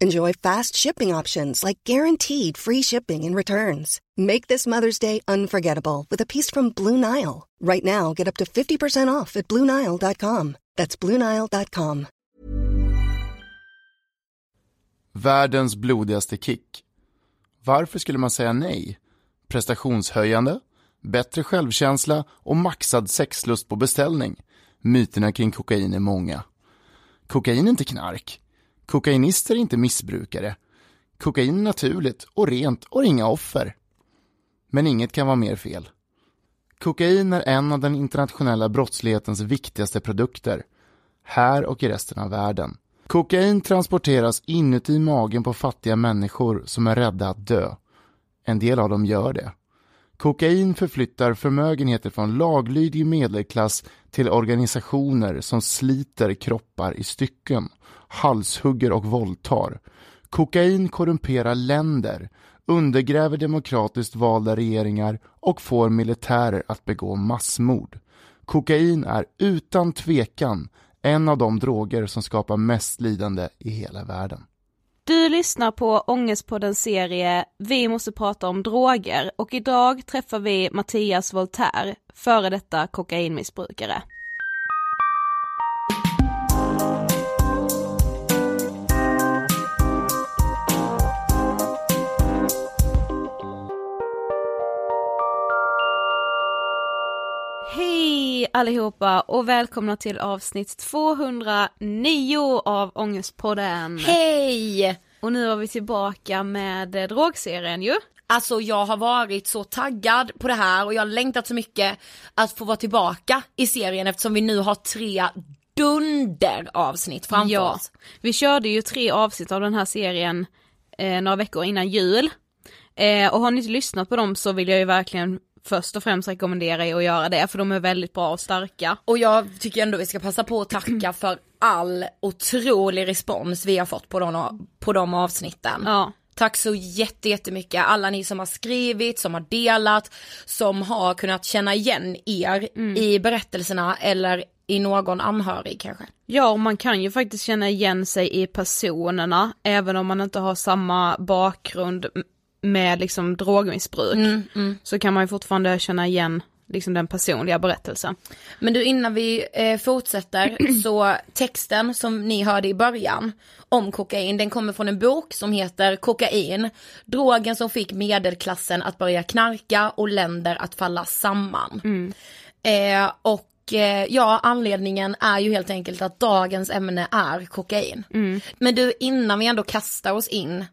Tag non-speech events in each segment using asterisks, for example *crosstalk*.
Enjoy fast shipping options like guaranteed free shipping and returns. Make this Mother's Day unforgettable with a piece from Blue Nile. Right now, get up to 50% off at BlueNile.com. That's BlueNile.com. Världens blodigaste kick. Varför skulle man säga nej? Prestationshöjande, bättre självkänsla och maxad sexlust på beställning. Myterna kring kokain är många. Kokain är inte knark. Kokainister är inte missbrukare. Kokain är naturligt och rent och inga offer. Men inget kan vara mer fel. Kokain är en av den internationella brottslighetens viktigaste produkter, här och i resten av världen. Kokain transporteras inuti magen på fattiga människor som är rädda att dö. En del av dem gör det. Kokain förflyttar förmögenheter från laglydig medelklass till organisationer som sliter kroppar i stycken, halshugger och våldtar. Kokain korrumperar länder, undergräver demokratiskt valda regeringar och får militärer att begå massmord. Kokain är utan tvekan en av de droger som skapar mest lidande i hela världen. Du lyssnar på Ångestpoddens serie Vi måste prata om droger och idag träffar vi Mattias Voltaire, före detta kokainmissbrukare. Allihopa och välkomna till avsnitt 209 av Ångestpodden. Hej! Och nu är vi tillbaka med drogserien ju. Alltså jag har varit så taggad på det här och jag har längtat så mycket att få vara tillbaka i serien eftersom vi nu har tre dunderavsnitt framför Ja, oss. vi körde ju tre avsnitt av den här serien eh, några veckor innan jul. Eh, och har ni inte lyssnat på dem så vill jag ju verkligen först och främst rekommendera er att göra det för de är väldigt bra och starka. Och jag tycker ändå vi ska passa på att tacka *clears throat* för all otrolig respons vi har fått på de, på de avsnitten. Ja. Tack så jätte, jättemycket alla ni som har skrivit, som har delat, som har kunnat känna igen er i berättelserna eller i någon anhörig kanske. Ja, och man kan ju faktiskt känna igen sig i personerna, även om man inte har samma bakgrund med liksom drogmissbruk. Så kan man ju fortfarande känna igen liksom den personliga berättelsen. Men du innan vi eh, fortsätter *clears throat* så texten som ni hörde i början om kokain den kommer från en bok som heter Kokain, drogen som fick medelklassen att börja knarka och länder att falla samman. Eh, och eh, ja, anledningen är ju helt enkelt att dagens ämne är kokain. Men du, innan vi ändå kastar oss in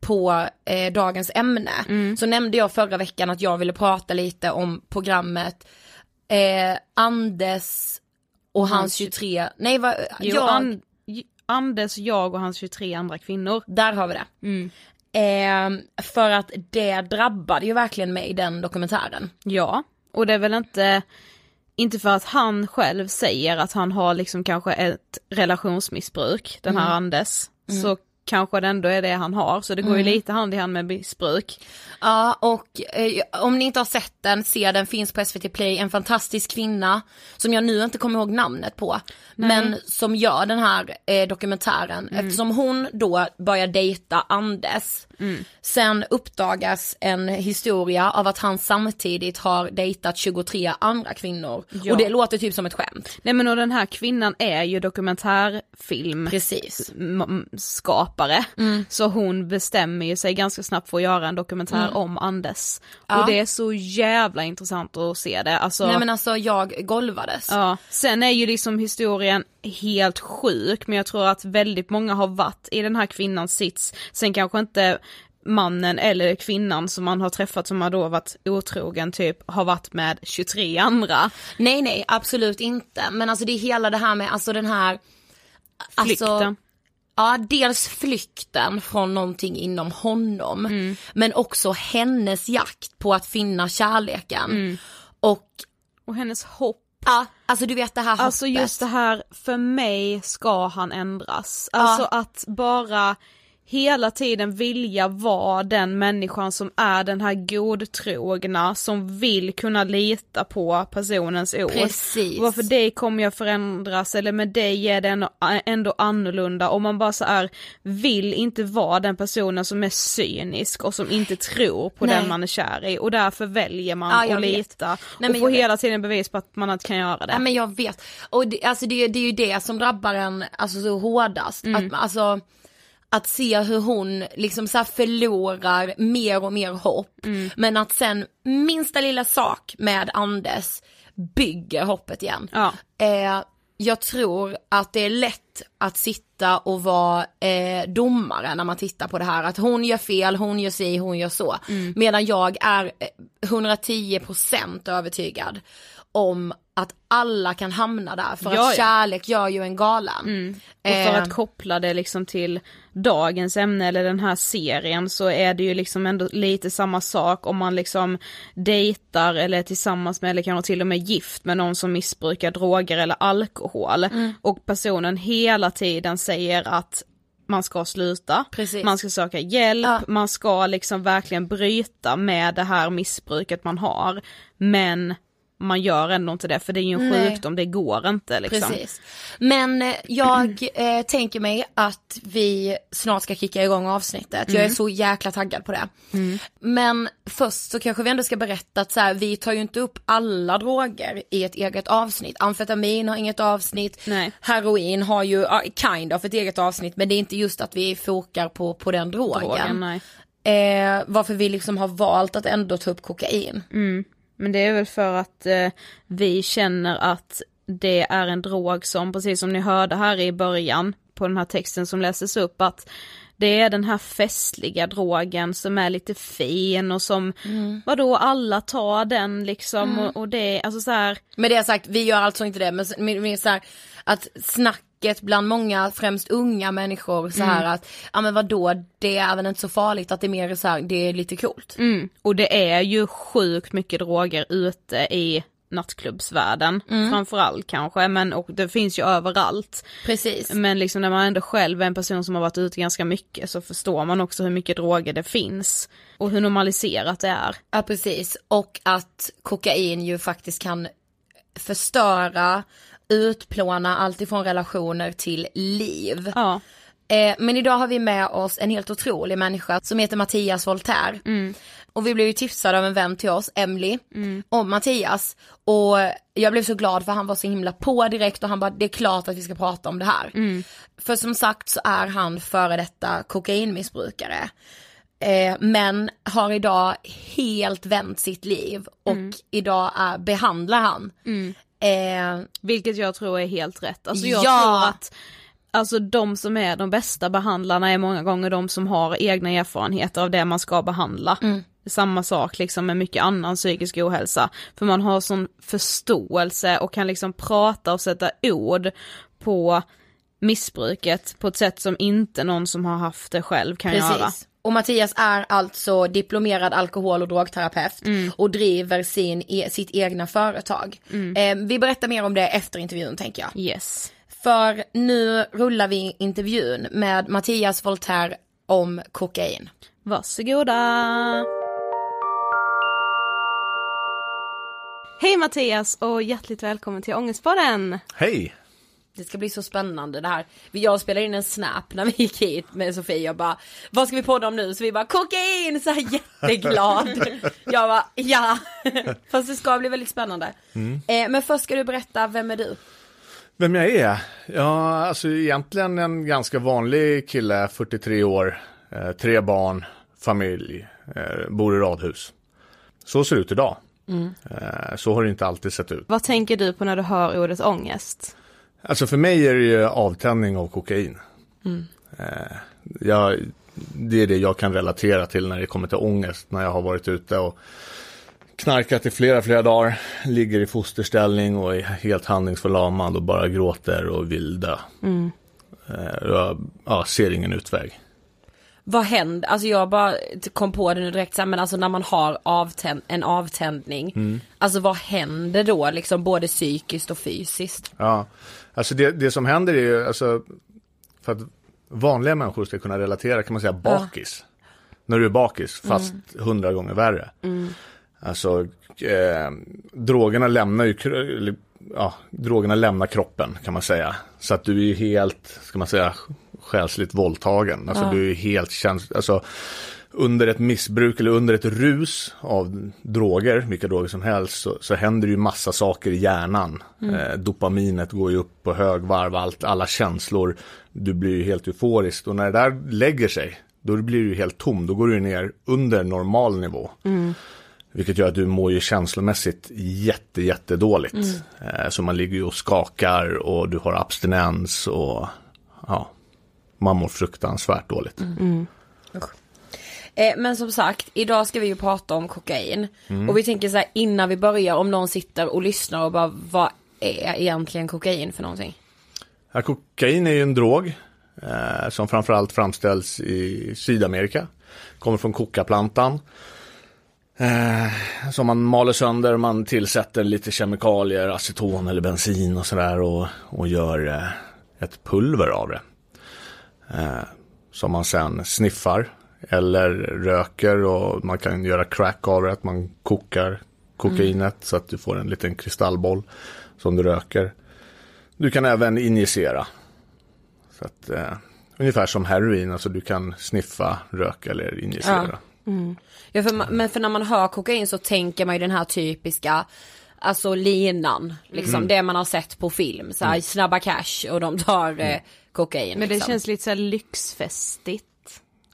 på eh, dagens ämne så nämnde jag förra veckan att jag ville prata lite om programmet eh, Andes och hans 23, nej vad, jag, An- J- Anders, jag och hans 23 andra kvinnor. där har vi det. Eh, för att det drabbade ju verkligen mig den dokumentären. Ja, och det är väl inte inte för att han själv säger att han har liksom kanske ett relationsmissbruk, den här Anders, så kanske det ändå är det han har, så det går ju lite hand i hand med missbruk. Ja och eh, om ni inte har sett den, se den, finns på SVT Play, en fantastisk kvinna som jag nu inte kommer ihåg namnet på. Men som gör den här eh, dokumentären eftersom hon då börjar dejta Anders. Sen uppdagas en historia av att han samtidigt har dejtat 23 andra kvinnor. Ja. Och det låter typ som ett skämt. Nej men och den här kvinnan är ju dokumentärfilm Precis. skapare. Så hon bestämmer ju sig ganska snabbt för att göra en dokumentär om Anders. Ja. Och det är så jävla intressant att se det. Alltså, Nej men alltså jag golvades. ja. Sen är ju liksom historien helt sjuk men jag tror att väldigt många har varit i den här kvinnans sits. Sen kanske inte mannen eller kvinnan som man har träffat som har då varit otrogen typ har varit med 23 andra. Nej nej absolut inte. Men alltså det är hela det här med alltså den här Flykten. Alltså, ja dels flykten från någonting inom honom. Mm. Men också hennes jakt på att finna kärleken. Mm. Och Och hennes hopp ja, alltså du vet det här Alltså hoppet. just det här, för mig ska han ändras. Alltså att bara hela tiden vilja vara den människan som är den här godtrogna, som vill kunna lita på personens ord. Precis. För dig kommer jag förändras, eller med dig är det ändå, ändå annorlunda. Och man bara så är vill inte vara den personen som är cynisk och som inte tror på Nej. den man är kär i. Och därför väljer man Ja, att vet. lita. Nej, och får vet. hela tiden bevis på att man inte kan göra det. Ja men jag vet. Och det, alltså det, det är ju det som drabbar en alltså, så hårdast. Mm. Att, alltså, att se hur hon liksom så här förlorar mer och mer hopp. Mm. Men att sen minsta lilla sak med Anders bygger hoppet igen. Ja. Eh, jag tror att det är lätt att sitta och vara eh, domare när man tittar på det här. Att hon gör fel, hon gör si, hon gör så. Mm. Medan jag är eh, 110% övertygad om att alla kan hamna där. För Ja, att kärlek gör ju en galen. Och för Eh, att koppla det liksom till dagens ämne eller den här serien så är det ju liksom ändå lite samma sak om man liksom dejtar eller är tillsammans med eller kanske till och med gift med någon som missbrukar droger eller alkohol Mm. och personen hela tiden säger att man ska sluta, Precis. man ska söka hjälp, Ja. man ska liksom verkligen bryta med det här missbruket man har men man gör ändå inte det för det är ju en Nej. sjukdom, det går inte liksom. Precis. Men eh, jag eh, tänker mig att vi snart ska kicka igång avsnittet. Jag är Mm. så jäkla taggad på det. Men först så kanske vi ändå ska berätta att så här, vi tar ju inte upp alla droger i ett eget avsnitt. Amfetamin har inget avsnitt. Nej. Heroin har ju ja, kind of ett eget avsnitt men det är inte just att vi fokar på, på den drogen. Drogen. Eh, varför vi liksom har valt att ändå ta upp kokain. Men det är väl för att eh, vi känner att det är en drog som, precis som ni hörde här i början på den här texten som läses upp, att det är den här festliga drogen som är lite fin och som, vadå alla tar den liksom och, och det, alltså så här, Med det sagt, vi gör alltså inte det, men, men, men så här, att snacket bland många, främst unga människor så här att, ja men vadå, det är väl inte så farligt att det är mer så här, det är lite coolt. mm, och det är ju sjukt mycket droger ute i nattklubbsvärlden, framförallt kanske, men och det finns ju överallt. Precis. Men liksom när man ändå själv är en person som har varit ute ganska mycket så förstår man också hur mycket droger det finns. Och hur normaliserat det är. Ja precis, och att kokain ju faktiskt kan förstöra, utplåna allt ifrån relationer till liv. Ja. Eh, men idag har vi med oss en helt otrolig människa som heter Mattias Voltaire. Och vi blev ju tipsade av en vän till oss, Emily, om Mattias. Och jag blev så glad för han var så himla på direkt och han bara, det är klart att vi ska prata om det här. För som sagt så är han före detta kokainmissbrukare. Eh, men har idag helt vänt sitt liv och idag är, behandlar han. Eh, Vilket jag tror är helt rätt. Alltså jag Ja. tror att Alltså de som är de bästa behandlarna är många gånger de som har egna erfarenheter av det man ska behandla. Samma sak liksom med mycket annan psykisk ohälsa. För man har sån förståelse och kan liksom prata och sätta ord på missbruket på ett sätt som inte någon som har haft det själv kan göra. Och Mattias är alltså diplomerad alkohol och drogterapeut Mm. och driver sin, e- sitt egna företag. Mm. Eh, vi berättar mer om det efter intervjun tänker jag. Yes. För nu rullar vi intervjun med Mattias Voltaire om kokain. Varsågoda! Hej Mattias och hjärtligt välkommen till Ångestpodden! Hej! Det ska bli så spännande det här. Jag spelade in en snap när vi gick hit med Sofie och bara Vad ska vi podda om nu? Så vi bara kokain! Så här jätteglad. *laughs* jag bara ja. Fast det ska bli väldigt spännande. Eh, men först ska du berätta, vem är du? Vem jag är? Ja, alltså egentligen en ganska vanlig kille, 43 år, eh, tre barn, familj, eh, bor i radhus. Så ser det ut idag. Eh, så har det inte alltid sett ut. Vad tänker du på när du hör ordet ångest? Alltså för mig är det ju avtändning av kokain. Eh, jag, det är det jag kan relatera till när det kommer till ångest. När jag har varit ute och knarkat i flera, flera dagar. Ligger i fosterställning och är helt handlingsförlamad och bara gråter och vill dö. Eh, jag ja, ser ingen utväg. Vad händer? Alltså jag bara kom på det nu direkt så här, men alltså när man har avtänd, en avtändning. Alltså vad händer då liksom både psykiskt och fysiskt? Ja, alltså det, det som händer är ju, alltså, för att vanliga människor ska kunna relatera kan man säga bakis. När du är bakis, fast hundra gånger värre. Alltså, eh, drogerna lämnar ju, ja, drogerna lämnar kroppen kan man säga. Så att du är helt, ska man säga, själsligt våldtagen. Alltså du är helt käns alltså under ett missbruk eller under ett rus av droger, vilka droger som helst, så, så händer ju massa saker i hjärnan. Eh, dopaminet går ju upp på högvarv, allt, alla känslor. Du blir ju helt euforisk och när det där lägger sig, då blir du helt tom. Då går du ner under normal nivå. Vilket gör att du mår ju känslomässigt jätte, jätte dåligt. Eh, så man ligger ju och skakar och du har abstinens och ja, man mår fruktansvärt dåligt. Eh, men som sagt, idag ska vi ju prata om kokain. Och vi tänker så här innan vi börjar om någon sitter och lyssnar och bara vad är egentligen kokain för någonting? Ja, kokain är ju en drog eh, som framförallt framställs i Sydamerika. Kommer från kokaplantan. Eh, som man maler sönder, man tillsätter lite kemikalier, aceton eller bensin och sådär och, och gör eh, ett pulver av det. Eh, som man sen sniffar eller röker och man kan göra crack av det, att man kokar kokainet så att du får en liten kristallboll som du röker. Du kan även injicera. Så att, eh, ungefär som heroin, alltså du kan sniffa, röka eller injicera. Ja, för, ma- men för när man hör kokain så tänker man ju den här typiska Alltså linan, liksom det man har sett på film, så här, snabba cash och de tar eh, kokain. Men det liksom. känns lite så här lyxfestigt.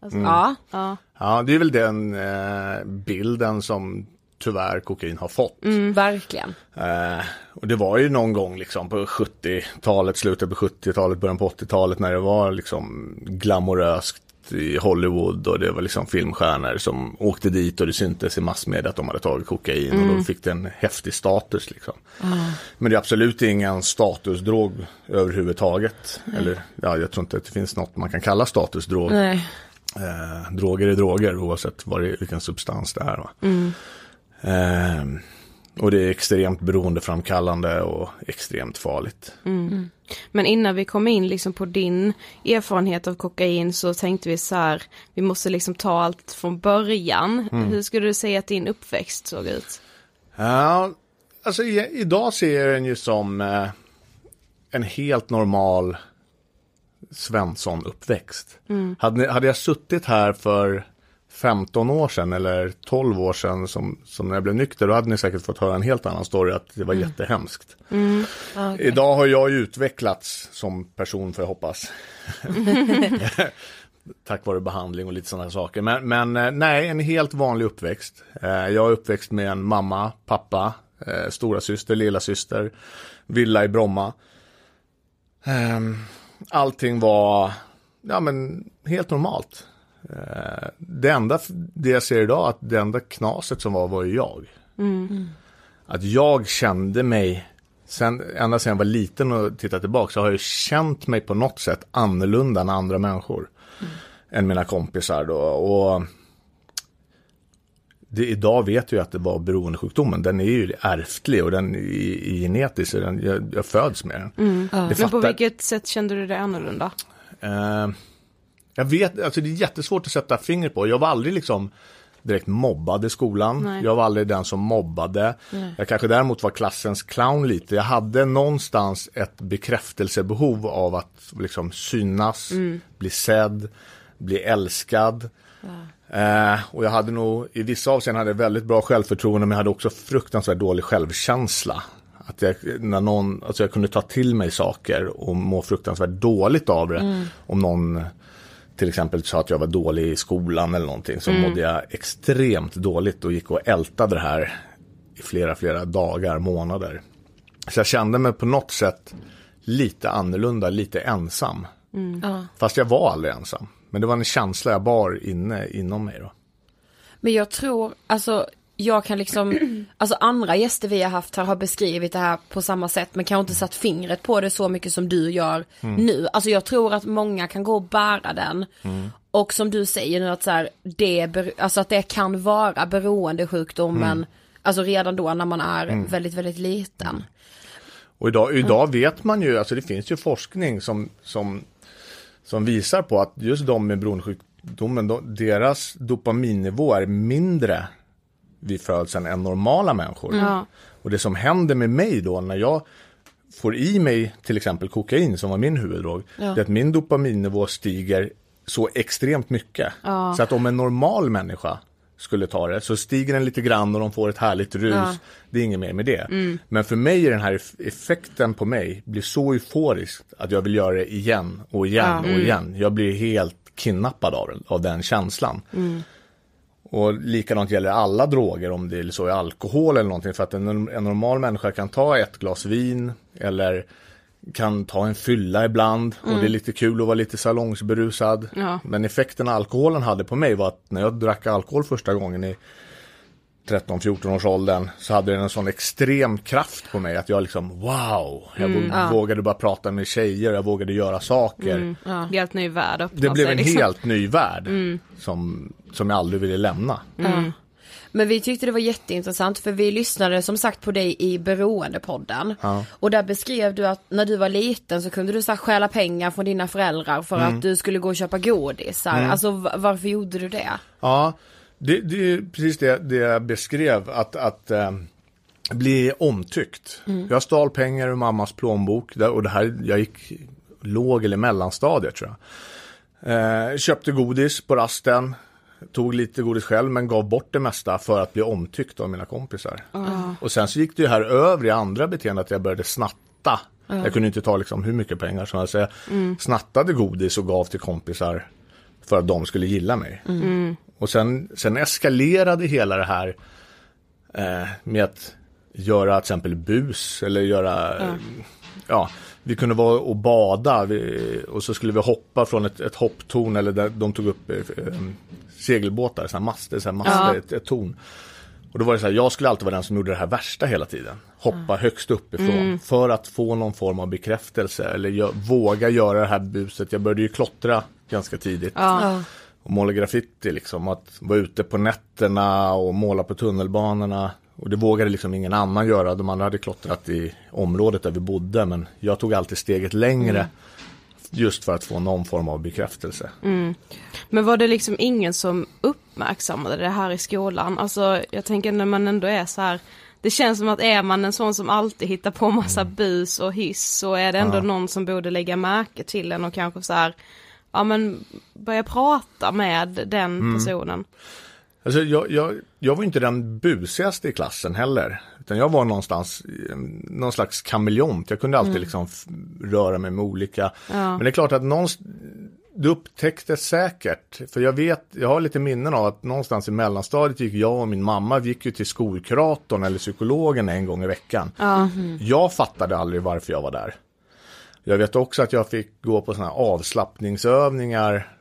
Alltså, Ja, ja. Ja, det är väl den eh, bilden som tyvärr kokain har fått. verkligen. Eh, och det var ju någon gång liksom på 70-talet, slutet på 70-talet, början på 80-talet när det var liksom glamoröst i Hollywood och det var liksom filmstjärnor som åkte dit och det syntes i massmedia att de hade tagit kokain och då fick det en häftig status liksom. Men det är absolut ingen statusdrog överhuvudtaget. Eller ja, jag tror inte att det finns något man kan kalla statusdrog. Nej. Eh, droger är droger oavsett vad det är, vilken substans det är. Va? Eh, och det är extremt beroendeframkallande och extremt farligt. Men innan vi kom in liksom på din erfarenhet av kokain så tänkte vi så här, vi måste liksom ta allt från början. Hur skulle du säga att din uppväxt såg ut? Ja, alltså i, idag ser jag den ju som eh, en helt normal Svensson-uppväxt. Hade, ni- hade jag suttit här för 15 år sedan eller 12 år sedan som, som när jag blev nykter, då hade ni säkert fått höra en helt annan story, att det var jättehemskt. Idag har jag utvecklats som person, får jag hoppas. *laughs* Tack vare behandling och lite sådana saker. Men, men eh, nej, en helt vanlig uppväxt. Eh, Jag är uppväxt med en mamma, pappa, eh, stora syster, lilla syster, villa i Bromma. Allting var ja, men helt normalt. Eh, Det enda, det jag ser idag, att det enda knaset som var, var ju jag. Att jag kände mig, sen, ända sedan jag var liten och tittade tillbaka, så har jag känt mig på något sätt annorlunda än andra människor. än mina kompisar då. Och det, idag vet jag att det var beroendesjukdomen. Den är ju ärftlig och den är genetisk. Den, jag, jag föds med den. Mm. Ja. Men på vilket sätt kände du det annorlunda? Eh, jag vet, alltså det är jättesvårt att sätta fingret på. Jag var aldrig liksom direkt mobbad i skolan. Nej. Jag var aldrig den som mobbade. Nej. Jag kanske däremot var klassens clown lite. Jag hade någonstans ett bekräftelsebehov av att liksom synas, mm. bli sedd, bli älskad. Ja. Eh, och jag hade nog i vissa avseenden hade väldigt bra självförtroende men jag hade också fruktansvärt dålig självkänsla. Att jag, när någon, alltså jag kunde ta till mig saker och må fruktansvärt dåligt av det. Mm. Om någon till exempel sa att jag var dålig i skolan eller någonting så mm. mådde jag extremt dåligt och gick och ältade det här i flera, flera dagar, månader. Så jag kände mig på något sätt lite annorlunda, lite ensam. Mm. Fast jag var aldrig ensam. Men det var en känsla jag bar inne inom mig då. Men jag tror, alltså jag kan liksom, *clears throat* alltså andra gäster vi har haft här har beskrivit det här på samma sätt men kanske inte satt fingret på det så mycket som du gör mm. nu. Alltså jag tror att många kan gå och bära den. Mm. Och som du säger nu att så här, det, alltså att det kan vara beroendesjukdomen, mm. alltså redan då när man är mm. väldigt, väldigt liten. Och idag, idag vet man ju, alltså det finns ju forskning som, som, som visar på att just de med beroendesjukdomen, deras dopaminnivå är mindre vid födseln än normala människor. Mm. Och det som händer med mig då när jag får i mig till exempel kokain som var min huvuddrog, ja. det är att min dopaminnivå stiger så extremt mycket. Ja. Så att om en normal människa skulle ta det så stiger den lite grann och de får ett härligt rus. Ja. Det är inget mer med det. Mm. Men för mig är den här effekten på mig blir så euforisk att jag vill göra det igen och igen och igen. Jag blir helt kidnappad av, av den känslan. Mm. Och likadant gäller alla droger om det är så är alkohol eller någonting för att en, en normal människa kan ta ett glas vin eller kan ta en fylla ibland mm. och det är mm. lite kul att vara lite salongsberusad. Ja. Men effekten alkoholen hade på mig var att när jag drack alkohol första gången i 13-14 års åldern så hade den en sån extrem kraft på mig att jag liksom wow, jag mm, vågade ja. bara prata med tjejer, jag vågade göra saker. Mm, ja. Helt ny värld Det blev en liksom. helt ny värld mm. som, som jag aldrig ville lämna. Mm. Men vi tyckte det var jätteintressant för vi lyssnade som sagt på dig i Beroendepodden. Ja. Och där beskrev du att när du var liten så kunde du så här, stjäla pengar från dina föräldrar för mm. att du skulle gå och köpa godis. Mm. Alltså varför gjorde du det? Ja, det, det är precis det, det jag beskrev, att, att äh, bli omtyckt. Mm. Jag stal pengar ur mammas plånbok och det här, jag gick låg eller mellanstadiet tror jag. Eh, köpte godis på rasten, tog lite godis själv men gav bort det mesta för att bli omtyckt av mina kompisar. Mm. Och sen så gick det ju här över i andra beteenden att jag började snatta. Mm. Jag kunde inte ta liksom hur mycket pengar som helst. Jag mm. snattade godis och gav till kompisar för att de skulle gilla mig. Mm. Och sen, sen eskalerade hela det här eh, med att göra till exempel bus eller göra, mm. ja, vi kunde vara och bada vi, och så skulle vi hoppa från ett, ett hopptorn eller där de tog upp eh, segelbåtar, så här master, så här master ja. ett, ett torn. Och då var det så här, jag skulle alltid vara den som gjorde det här värsta hela tiden. Hoppa mm. högst uppifrån mm. för att få någon form av bekräftelse eller jag, våga göra det här buset. Jag började ju klottra ganska tidigt. Ja och måla graffiti liksom. Att vara ute på nätterna och måla på tunnelbanorna. Och det vågade liksom ingen annan göra. De andra hade klottrat i området där vi bodde. Men jag tog alltid steget längre. Mm. Just för att få någon form av bekräftelse. Mm. Men var det liksom ingen som uppmärksammade det här i skolan? Alltså jag tänker när man ändå är så här. Det känns som att är man en sån som alltid hittar på massa mm. bus och hiss så är det ändå ja. någon som borde lägga märke till en och kanske så här ja men börja prata med den mm. personen. Alltså jag, jag, jag var inte den busigaste i klassen heller. Utan jag var någonstans, någon slags kameleont. Jag kunde alltid mm. liksom röra mig med olika. Ja. Men det är klart att någonstans, du upptäckte säkert, för jag vet, jag har lite minnen av att någonstans i mellanstadiet gick jag och min mamma, vi gick ju till skolkuratorn eller psykologen en gång i veckan. Mm. Jag fattade aldrig varför jag var där. Jag vet också att jag fick gå på sådana avslappningsövningar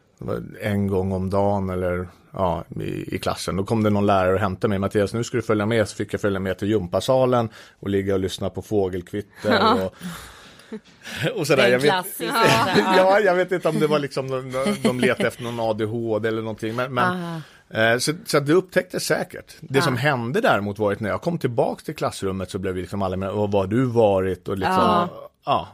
en gång om dagen eller ja, i, i, klassen. Då kom det någon lärare och hämtade mig. Mattias, nu ska du följa med. Så fick jag följa med till gympasalen och ligga och lyssna på fågelkvitter. Ja. Och, *laughs* och sådär, jag vet, *laughs* ja, jag vet inte om det var liksom de, de letade efter någon ADHD eller någonting. Men, men, eh, så, så det upptäcktes säkert. Det som hände däremot var att när jag kom tillbaks till klassrummet så blev vi liksom alla med, vad har du varit? Och liksom, ja.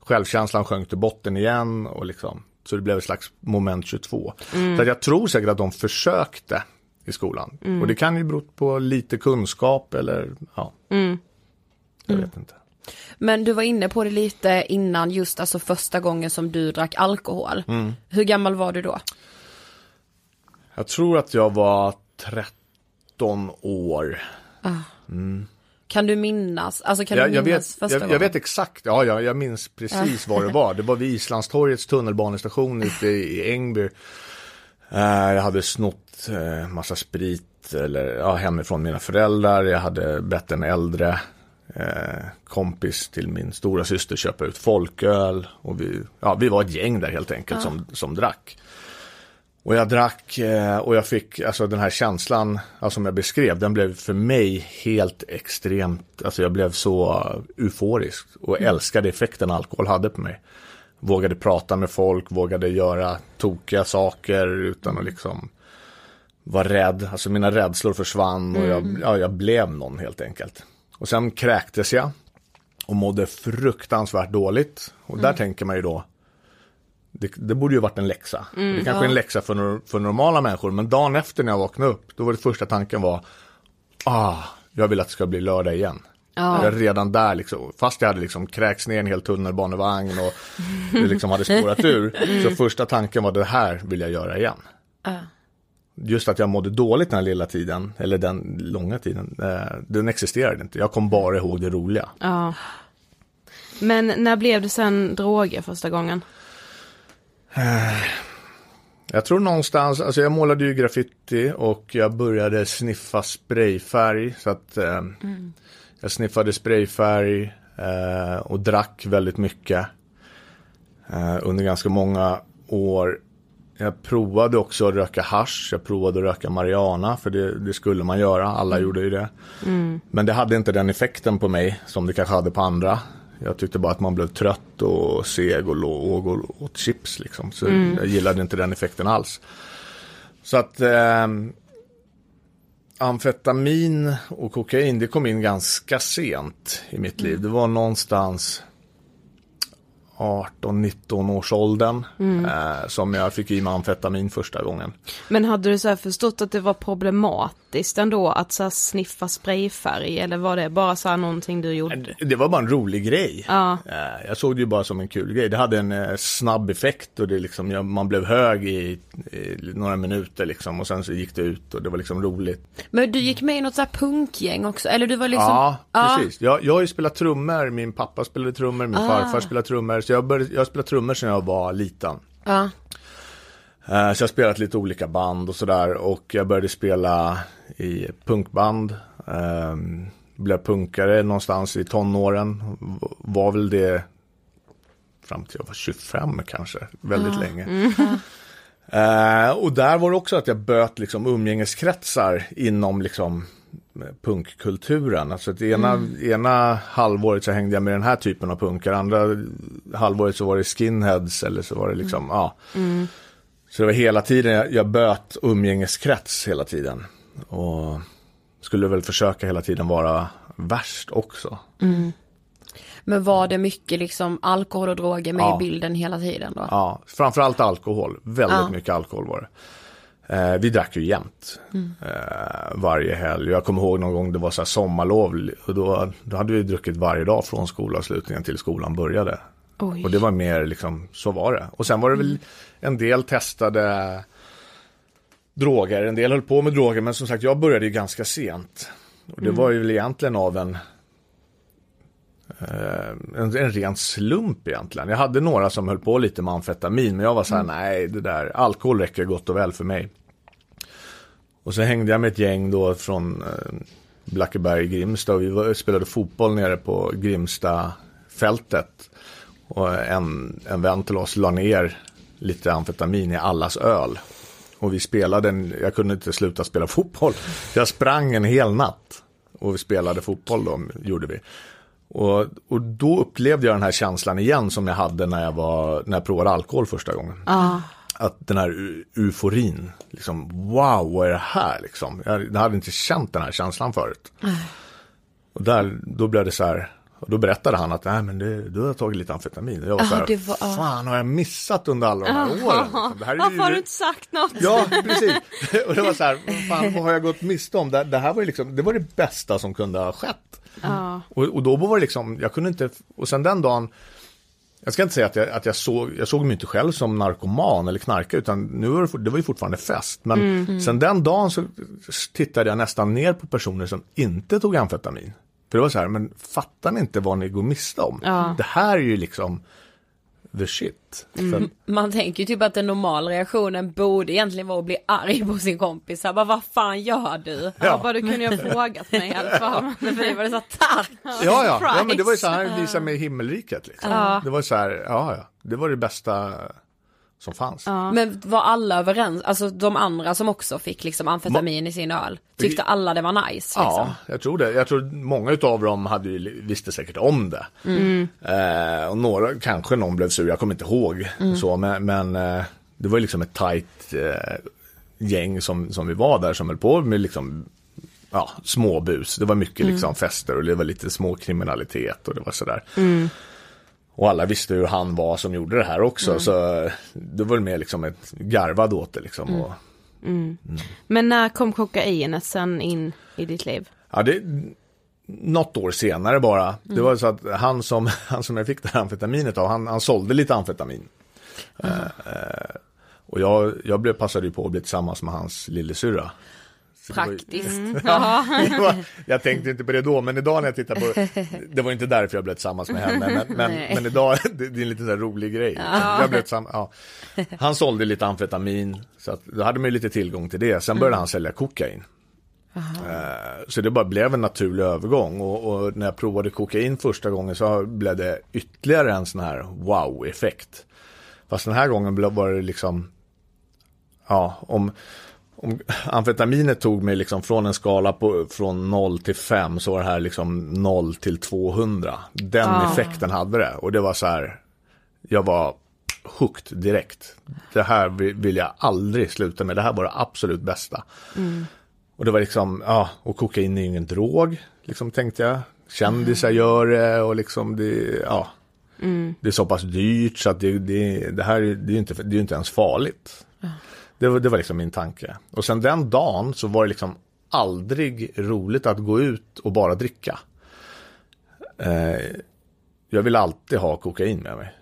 självkänslan sjönk till botten igen och liksom, så det blev ett slags moment 22. Så att jag tror säkert att de försökte i skolan. Och det kan ju bero på lite kunskap eller, ja. Jag vet inte. Men du var inne på det lite innan just alltså första gången som du drack alkohol. Mm. Hur gammal var du då? Jag tror att jag var 13 år. Kan du minnas, alltså kan Jag, du jag, minnas vet, första jag, gången? jag vet exakt, ja, ja jag minns precis vad det var. Det var vid Islandstorgets tunnelbanestation ute i Ängby. Eh, jag hade snott uh, massa sprit eller, ja, hemifrån mina föräldrar. Jag hade bett en äldre eh, kompis till min stora syster köpa ut folköl. Och vi, ja, vi var ett gäng där helt enkelt som, som drack. Och jag drack eh, och jag fick, alltså den här känslan alltså, som jag beskrev, den blev för mig helt extremt, alltså jag blev så euforisk och älskade effekten alkohol hade på mig. Vågade prata med folk, vågade göra tokiga saker utan att liksom vara rädd. Alltså mina rädslor försvann och jag, ja, jag blev någon helt enkelt. Och sen kräktes jag och mådde fruktansvärt dåligt. Och där tänker man ju då, det, det borde ju varit en läxa. det kanske är en läxa för, för normala människor, men dagen efter när jag vaknade upp, då var det första tanken var, ah, jag vill att det ska bli lördag igen. Jag redan där liksom, fast jag hade liksom kräkts ner en hel tunnelbanevagn och *laughs* det liksom hade spårat ur. Så första tanken var det här vill jag göra igen. Just att jag mådde dåligt den här lilla tiden, eller den långa tiden, eh, den existerade inte. Jag kom bara ihåg det roliga. Ja. Men när blev det sen droger första gången? Jag tror någonstans, alltså jag målade ju graffiti och jag började sniffa sprayfärg. Så att eh, jag sniffade sprayfärg eh, och drack väldigt mycket eh, under ganska många år. Jag provade också att röka hasch, jag provade att röka marijuana för det, det skulle man göra, alla gjorde ju det. Men det hade inte den effekten på mig som det kanske hade på andra. Jag tyckte bara att man blev trött och seg och låg och åt chips liksom. Så jag gillade inte den effekten alls. Så att eh, amfetamin och kokain det kom in ganska sent i mitt liv. Det var någonstans 18-19 års åldern eh, som jag fick i mig amfetamin första gången. Men hade du så här förstått att det var problematiskt ändå att så sniffa sprayfärg eller var det bara så här någonting du gjorde? Det var bara en rolig grej. Ja. Eh, Jag såg det ju bara som en kul grej. Det hade en eh, snabb effekt och det liksom, ja, man blev hög i, i några minuter liksom och sen så gick det ut och det var liksom roligt. Men du gick med i något så här punkgäng också, eller du var liksom Ja, precis. Jag, jag har ju spelat trummor, min pappa spelade trummor, min farfar spelade trummor. Så jag, började, jag har spelat trummor sedan jag var liten. Ja. Eh, Så jag har spelat lite olika band och sådär och jag började spela i punkband. Um, blev punkare någonstans i tonåren. Var väl det fram till jag var 25 kanske, väldigt länge. Eh, och där var det också att jag böt liksom umgängeskretsar inom liksom punkkulturen. Alltså att ena, ena halvåret så hängde jag med den här typen av punkar, andra halvåret så var det skinheads eller så var det liksom, ja. Så det var hela tiden, jag, jag böt umgängeskrets hela tiden. Och skulle väl försöka hela tiden vara värst också. Men var det mycket liksom alkohol och droger med Ja. i bilden hela tiden då? Ja, framförallt alkohol. Väldigt Ja. mycket alkohol var det. Eh, vi drack ju jämt. Eh, varje helg. Jag kommer ihåg någon gång det var så här sommarlov. Och då, då hade vi druckit varje dag från skolavslutningen till skolan började. Oj. Och det var mer liksom, så var det. Och sen var det väl en del testade droger. En del höll på med droger. Men som sagt, jag började ju ganska sent. Och det var ju väl egentligen av en en, en ren slump egentligen. Jag hade några som höll på lite med amfetamin men jag var så här, nej det där, alkohol räcker gott och väl för mig. Och så hängde jag med ett gäng då från eh, Blackeberg, Grimsta och vi var, spelade fotboll nere på Grimsta fältet. Och en, en vän till oss la ner lite amfetamin i allas öl. Och vi spelade, en, jag kunde inte sluta spela fotboll. Jag sprang en hel natt. Och vi spelade fotboll då, gjorde vi. Och, och då upplevde jag den här känslan igen som jag hade när jag, var, när jag provade alkohol första gången. Ja. Att den här eu- euforin, liksom wow, vad är det här liksom? Jag, jag hade inte känt den här känslan förut. Och där, då blev det så här, och då berättade han att nej men det, du har tagit lite amfetamin. Och jag var så här, var- ja. fan har jag missat under alla de här åren? Liksom? Det här är Varför har du inte sagt något? Ja, precis. *laughs* Och det var så här, fan vad har jag gått miste om? Det, det här var ju liksom, det var det bästa som kunde ha skett. Ja. Och, och då var det liksom, jag kunde inte, och sen den dagen, jag ska inte säga att jag, att jag såg, jag såg mig inte själv som narkoman eller knarkare, utan nu var det, det var ju fortfarande fest. Men sen den dagen så tittade jag nästan ner på personer som inte tog amfetamin. För det var så här, men fattar ni inte vad ni går miste om? Ja. Det här är ju liksom the shit. För, Man tänker ju typ att den normala reaktionen borde egentligen vara att bli arg på sin kompis. Bara, vad fan gör du? Ja, bara du kunde ju ha frågat mig i alla *laughs* fall. För det var det så här, tack! Ja, ja. ja, men det var ju så här visade mig himmelriket. Liksom. Ja. Det var så här, ja, ja, det var det bästa som fanns. Men var alla överens, alltså de andra som också fick liksom amfetamin i sin öl, tyckte alla det var nice liksom? Ja, jag tror det. Jag tror många utav dem hade visste säkert om det. Eh, och några, kanske någon blev sur, jag kommer inte ihåg. Så, men men eh, det var liksom ett tajt eh, gäng som, som vi var där som höll på med liksom ja, småbus. Det var mycket liksom fester och det var lite småkriminalitet och det var sådär. Och alla visste hur han var som gjorde det här också. Så det var mer liksom ett garvad åt det liksom. Och, Men när kom kokainet sen in i ditt liv? Ja, det, något år senare bara. Det var så att han som, *laughs* han som jag fick det här amfetaminet av, han, han sålde lite amfetamin. Eh, och jag, jag blev, passade ju på att bli tillsammans med hans lillasyrra. Så var ju- Praktiskt. *laughs* *laughs* det var, jag tänkte inte på det då, men idag när jag tittar på *laughs* det var inte därför jag blev tillsammans med henne, men, men, men idag, det, det är en lite så rolig grej. Jag blev ja. Han sålde lite amfetamin, så att, då hade man ju lite tillgång till det. Sen började han sälja kokain. Eh, Så det bara blev en naturlig övergång och, och när jag provade kokain första gången så blev det ytterligare en sån här wow-effekt. Fast den här gången var det liksom, ja, om, om amfetaminet tog mig liksom från en skala på, från 0 till 5 så var det här liksom 0 till 200. Den Ah. effekten hade det och det var så här, jag var hooked direkt. Det här vill jag aldrig sluta med, det här var det absolut bästa. Och det var liksom, ja, och kokain är ju ingen drog, liksom tänkte jag. Kändisar gör det och liksom det, ja. Det är så pass dyrt så att det, det, det här är, det är ju inte, det är ju inte ens farligt. Det, var, det var liksom min tanke. Och sen den dagen så var det liksom aldrig roligt att gå ut och bara dricka. Eh, jag vill alltid ha kokain med mig.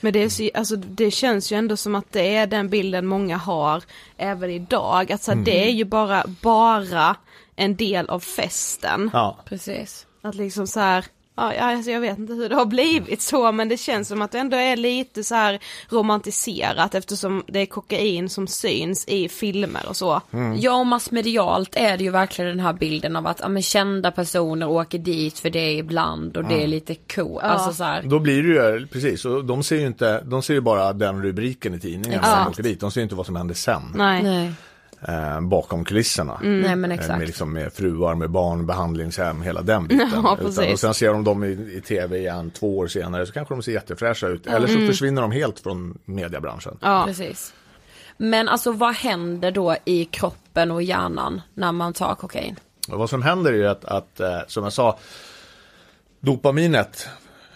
Men det, är så, alltså, det känns ju ändå som att det är den bilden många har även idag. Att så här, det är ju bara, bara en del av festen. Ja. Precis. Att liksom så här, ja, ja, alltså jag vet inte hur det har blivit så men det känns som att det ändå är lite så här romantiserat eftersom det är kokain som syns i filmer och så. Ja och massmedialt är det ju verkligen den här bilden av att ja, men, kända personer åker dit för det ibland och det är lite cool. Alltså så här, Då blir det ju, precis, och de ser ju inte, de ser ju bara den rubriken i tidningen när de åker dit. De ser ju inte vad som händer sen. Nej. nej. Eh, bakom kulisserna. nej men Eh. Med, liksom, med fruar, med barn, behandlingshem, hela den biten. *laughs* Ja, precis. och sen ser de dem i, i tv igen två år senare så kanske de ser jättefräscha ut. Eller så försvinner de helt från mediebranschen. Ja. Precis. Men alltså vad händer då i kroppen och hjärnan när man tar kokain? Och vad som händer är att, att eh, som jag sa, dopaminet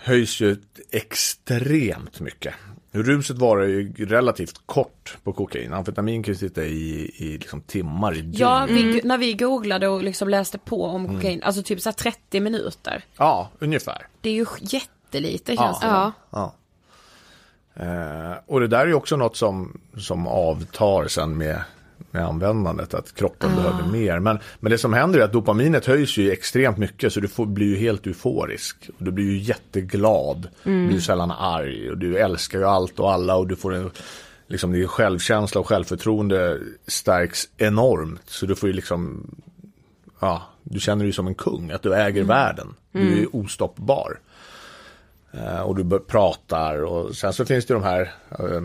höjs ju extremt mycket. Ruset varar ju relativt kort på kokain. Amfetamin kan ju sitta i, i liksom timmar, i dygn. Ja, vi, när vi googlade och liksom läste på om kokain, alltså typ så här 30 minuter. ja, ungefär. Det är ju jättelite känns det Ja. Ja. Eh, och det där är ju också något som, som avtar sen med, med användandet, att kroppen behöver mer. Men, men det som händer är att dopaminet höjs ju extremt mycket så du får, blir ju helt euforisk. Och du blir ju jätteglad, du blir sällan arg och du älskar ju allt och alla och du får en, liksom din självkänsla och självförtroende stärks enormt. Så du får ju liksom, ja, du känner dig som en kung, att du äger världen. Du är ostoppbar. Eh, och du pratar och sen så finns det de här eh,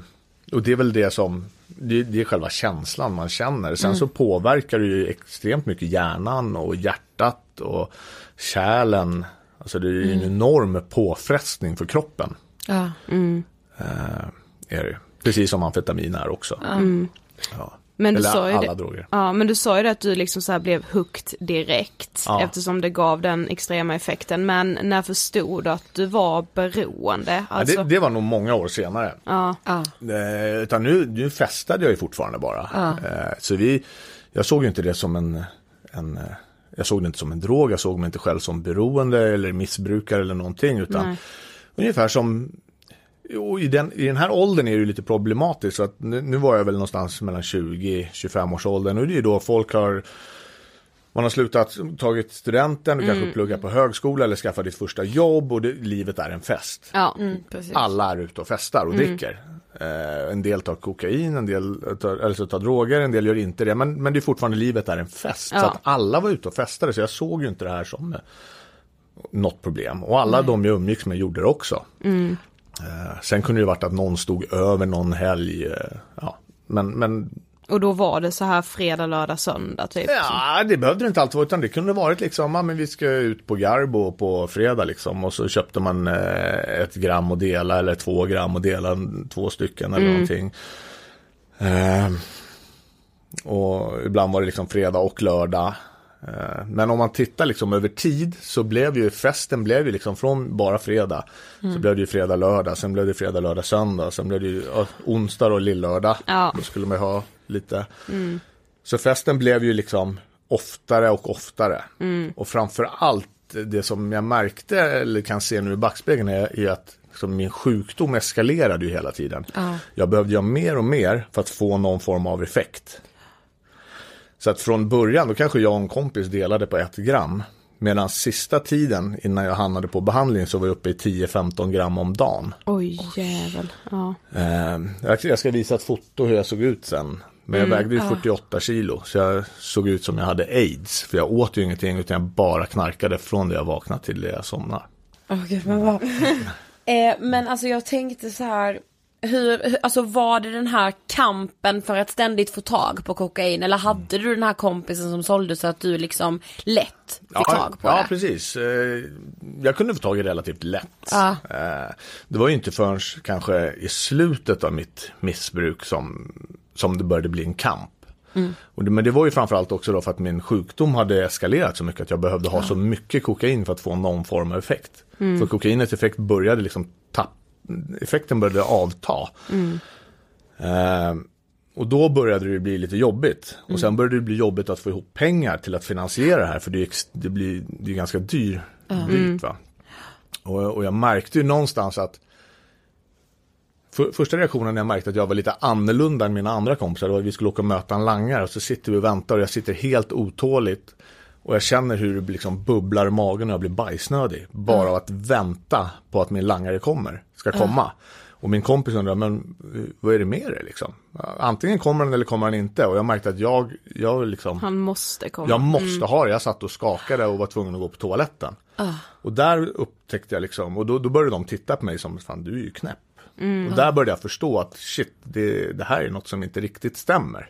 och det är väl det som det, det är själva känslan man känner. Sen så påverkar det ju extremt mycket hjärnan och hjärtat och kärlen. Alltså det är ju en enorm påfrestning för kroppen. Ja. Eh, är det. Precis som amfetamin är också. Ja. Men du Eller sa ju alla det. droger. Ja, men du sa ju det att du liksom så här blev hooked direkt Ja. eftersom det gav den extrema effekten. Men när förstod du att du var beroende? Alltså, Ja, det, det var nog många år senare. ja. Ja. Eh, utan nu, nu festade jag ju fortfarande bara. Eh, så vi, jag såg ju inte det som en, en, eh, jag såg det inte som en drog, jag såg mig inte själv som beroende eller missbrukare eller någonting. Utan Nej. ungefär som, jo, i, den, i den här åldern är det lite problematiskt. Så att nu, nu var jag väl någonstans mellan 20-25 års åldern. Och det är då folk har man har slutat, tagit studenten, du kanske pluggar på högskola eller skaffar ditt första jobb och det, livet är en fest. ja. Mm. Alla är ute och festar och dricker. Eh, en del tar kokain, en del tar, eller så tar droger, en del gör inte det. Men, men det är fortfarande livet är en fest. Så Ja. att alla var ute och festade så jag såg ju inte det här som eh, något problem. Och alla de jag umgicks med gjorde det också. Eh, sen kunde det varit att någon stod över någon helg. Eh, ja. Men, men Och då var det så här fredag, lördag, söndag typ? Ja, det behövde det inte alltid vara, utan det kunde varit liksom, ja men vi ska ut på Garbo på fredag liksom. Och så köpte man eh, ett gram och dela eller två gram och dela två stycken eller någonting. Eh, och ibland var det liksom fredag och lördag. Eh, Men om man tittar liksom över tid så blev ju festen blev ju liksom från bara fredag. Så blev det ju fredag, lördag, sen blev det fredag, lördag, söndag, sen blev det ju ja, onsdag och lillördag. Ja. Då skulle man ha lite. Så festen blev ju liksom oftare och oftare. Och framför allt det som jag märkte eller kan se nu i backspegeln är, är att liksom min sjukdom eskalerade ju hela tiden. Jag behövde göra mer och mer för att få någon form av effekt. Så att från början, då kanske jag och en kompis delade på ett gram. Medan sista tiden innan jag hamnade på behandling så var jag uppe i 10-15 gram om dagen. Oj jävel. Ja. Eh, jag- ska visa ett foto hur jag såg ut sen. Men jag vägde ju 48 kilo. Så jag såg ut som jag hade aids. För jag åt ju ingenting utan jag bara knarkade från det jag vaknade till det jag somnade. Åh, gud, men, vad... *laughs* eh, men alltså jag tänkte så här. Hur, alltså var det den här kampen för att ständigt få tag på kokain eller hade du den här kompisen som sålde så att du liksom lätt fick tag på ja, det? precis. Eh, Jag kunde få tag i relativt lätt. Ja. Eh, Det var ju inte förrän kanske i slutet av mitt missbruk som, som det började bli en kamp. Mm. Det, men det var ju framförallt också då för att min sjukdom hade eskalerat så mycket att jag behövde ha så mycket kokain för att få någon form av effekt. Mm. För kokainets effekt började liksom tapp, effekten började avta. Mm. Eh, och då började det bli lite jobbigt. Och sen började det bli jobbigt att få ihop pengar till att finansiera det här. För det är, det blir, det är ganska dyr, dyrt. Va? Och, och jag märkte ju någonstans att för, första reaktionen när jag märkte att jag var lite annorlunda än mina andra kompisar. Var att vi skulle åka och möta en langare. Och så sitter vi och väntar och jag sitter helt otåligt. Och jag känner hur det liksom bubblar i magen och jag blir bajsnödig. Bara av att vänta på att min langare kommer, ska komma. Och min kompis undrar, men eh, vad är det med det liksom? Antingen kommer den eller kommer den inte. Och jag märkte att jag, jag liksom, Han måste komma. jag måste ha det. Jag satt och skakade och var tvungen att gå på toaletten. Och där upptäckte jag liksom, och då, då började de titta på mig som, fan du är ju knäpp. Och där började jag förstå att shit, det, det här är något som inte riktigt stämmer.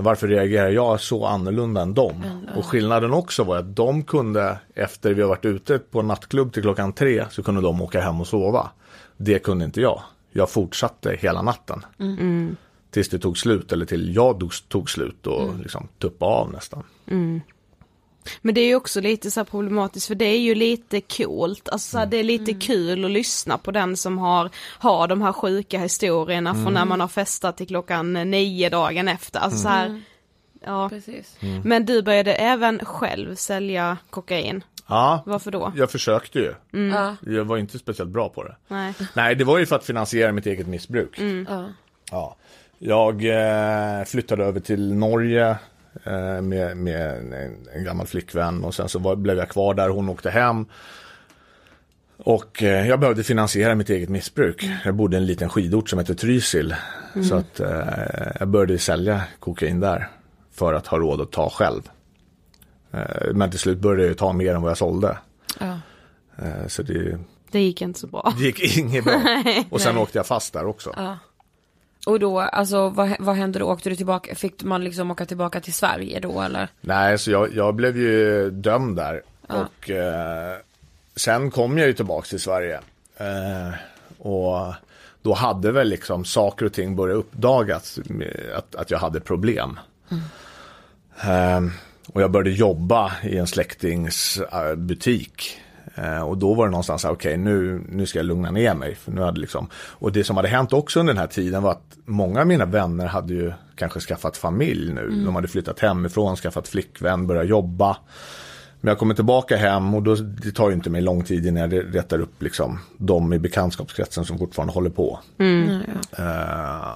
Varför reagerar jag så annorlunda än dem? Och skillnaden också var att de kunde, efter vi har varit ute på nattklubb till klockan tre, så kunde de åka hem och sova. Det kunde inte jag. Jag fortsatte hela natten. Tills det tog slut, eller till jag tog, slut och liksom tuppade av nästan. Men det är ju också lite så här problematiskt för det är ju lite coolt, alltså här, det är lite kul att lyssna på den som har, har de här sjuka historierna från när man har festat till klockan nio dagen efter, alltså så här, ja. Precis. Men du började även själv sälja kokain, Ja, varför då? jag försökte ju. Ja. Jag var inte speciellt bra på det. Nej. Nej, det var ju för att finansiera mitt eget missbruk. Ja. Ja. Jag eh, flyttade över till Norge med, med en, en gammal flickvän och sen så var, blev jag kvar där, hon åkte hem. Och eh, jag behövde finansiera mitt eget missbruk. Jag bodde i en liten skidort som heter Trysil. Så att eh, jag började sälja kokain där för att ha råd att ta själv. Eh, men till slut började jag ta mer än vad jag sålde. Ja. Eh, så det, Det gick inte så bra. det gick inget bra. *laughs* Och sen åkte jag fast där också. Och då, alltså vad, vad hände då? Åkte du tillbaka, fick man liksom åka tillbaka till Sverige då eller? Nej, så jag, jag blev ju dömd där. Och eh, sen kom jag ju tillbaka till Sverige. Eh, och då hade väl liksom saker och ting börjat uppdagas. Att, att jag hade problem. Eh, och jag började jobba i en släktings eh, butik. Eh, och då var det någonstans så här, okej nu, nu ska jag lugna ner mig. För nu hade liksom, och det som hade hänt också under den här tiden var att många av mina vänner hade ju kanske skaffat familj nu. De hade flyttat hemifrån, skaffat flickvän, börjat jobba. Men jag kommer tillbaka hem och då, det tar ju inte mig lång tid innan jag rättar upp liksom de i bekantskapskretsen som fortfarande håller på. Eh,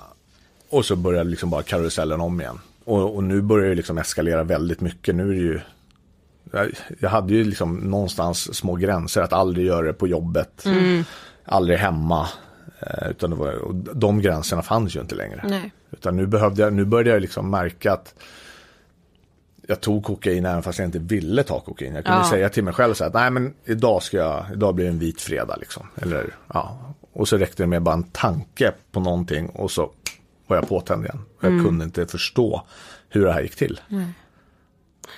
och så börjar liksom bara karusellen om igen. Och, och nu börjar det liksom eskalera väldigt mycket. Nu är det ju jag, hade ju liksom någonstans små gränser att aldrig göra det på jobbet. Aldrig hemma. Eh, utan det var, och de gränserna fanns ju inte längre. Nej. Utan nu, behövde jag, nu började jag liksom märka att jag tog kokain även fast jag inte ville ta kokain. Jag kunde Ja. säga till mig själv så att nej men idag ska jag, idag blir det en vit fredag liksom. Eller ja, och så räckte det med bara en tanke på någonting och så var jag påtänd igen. Jag kunde inte förstå hur det här gick till.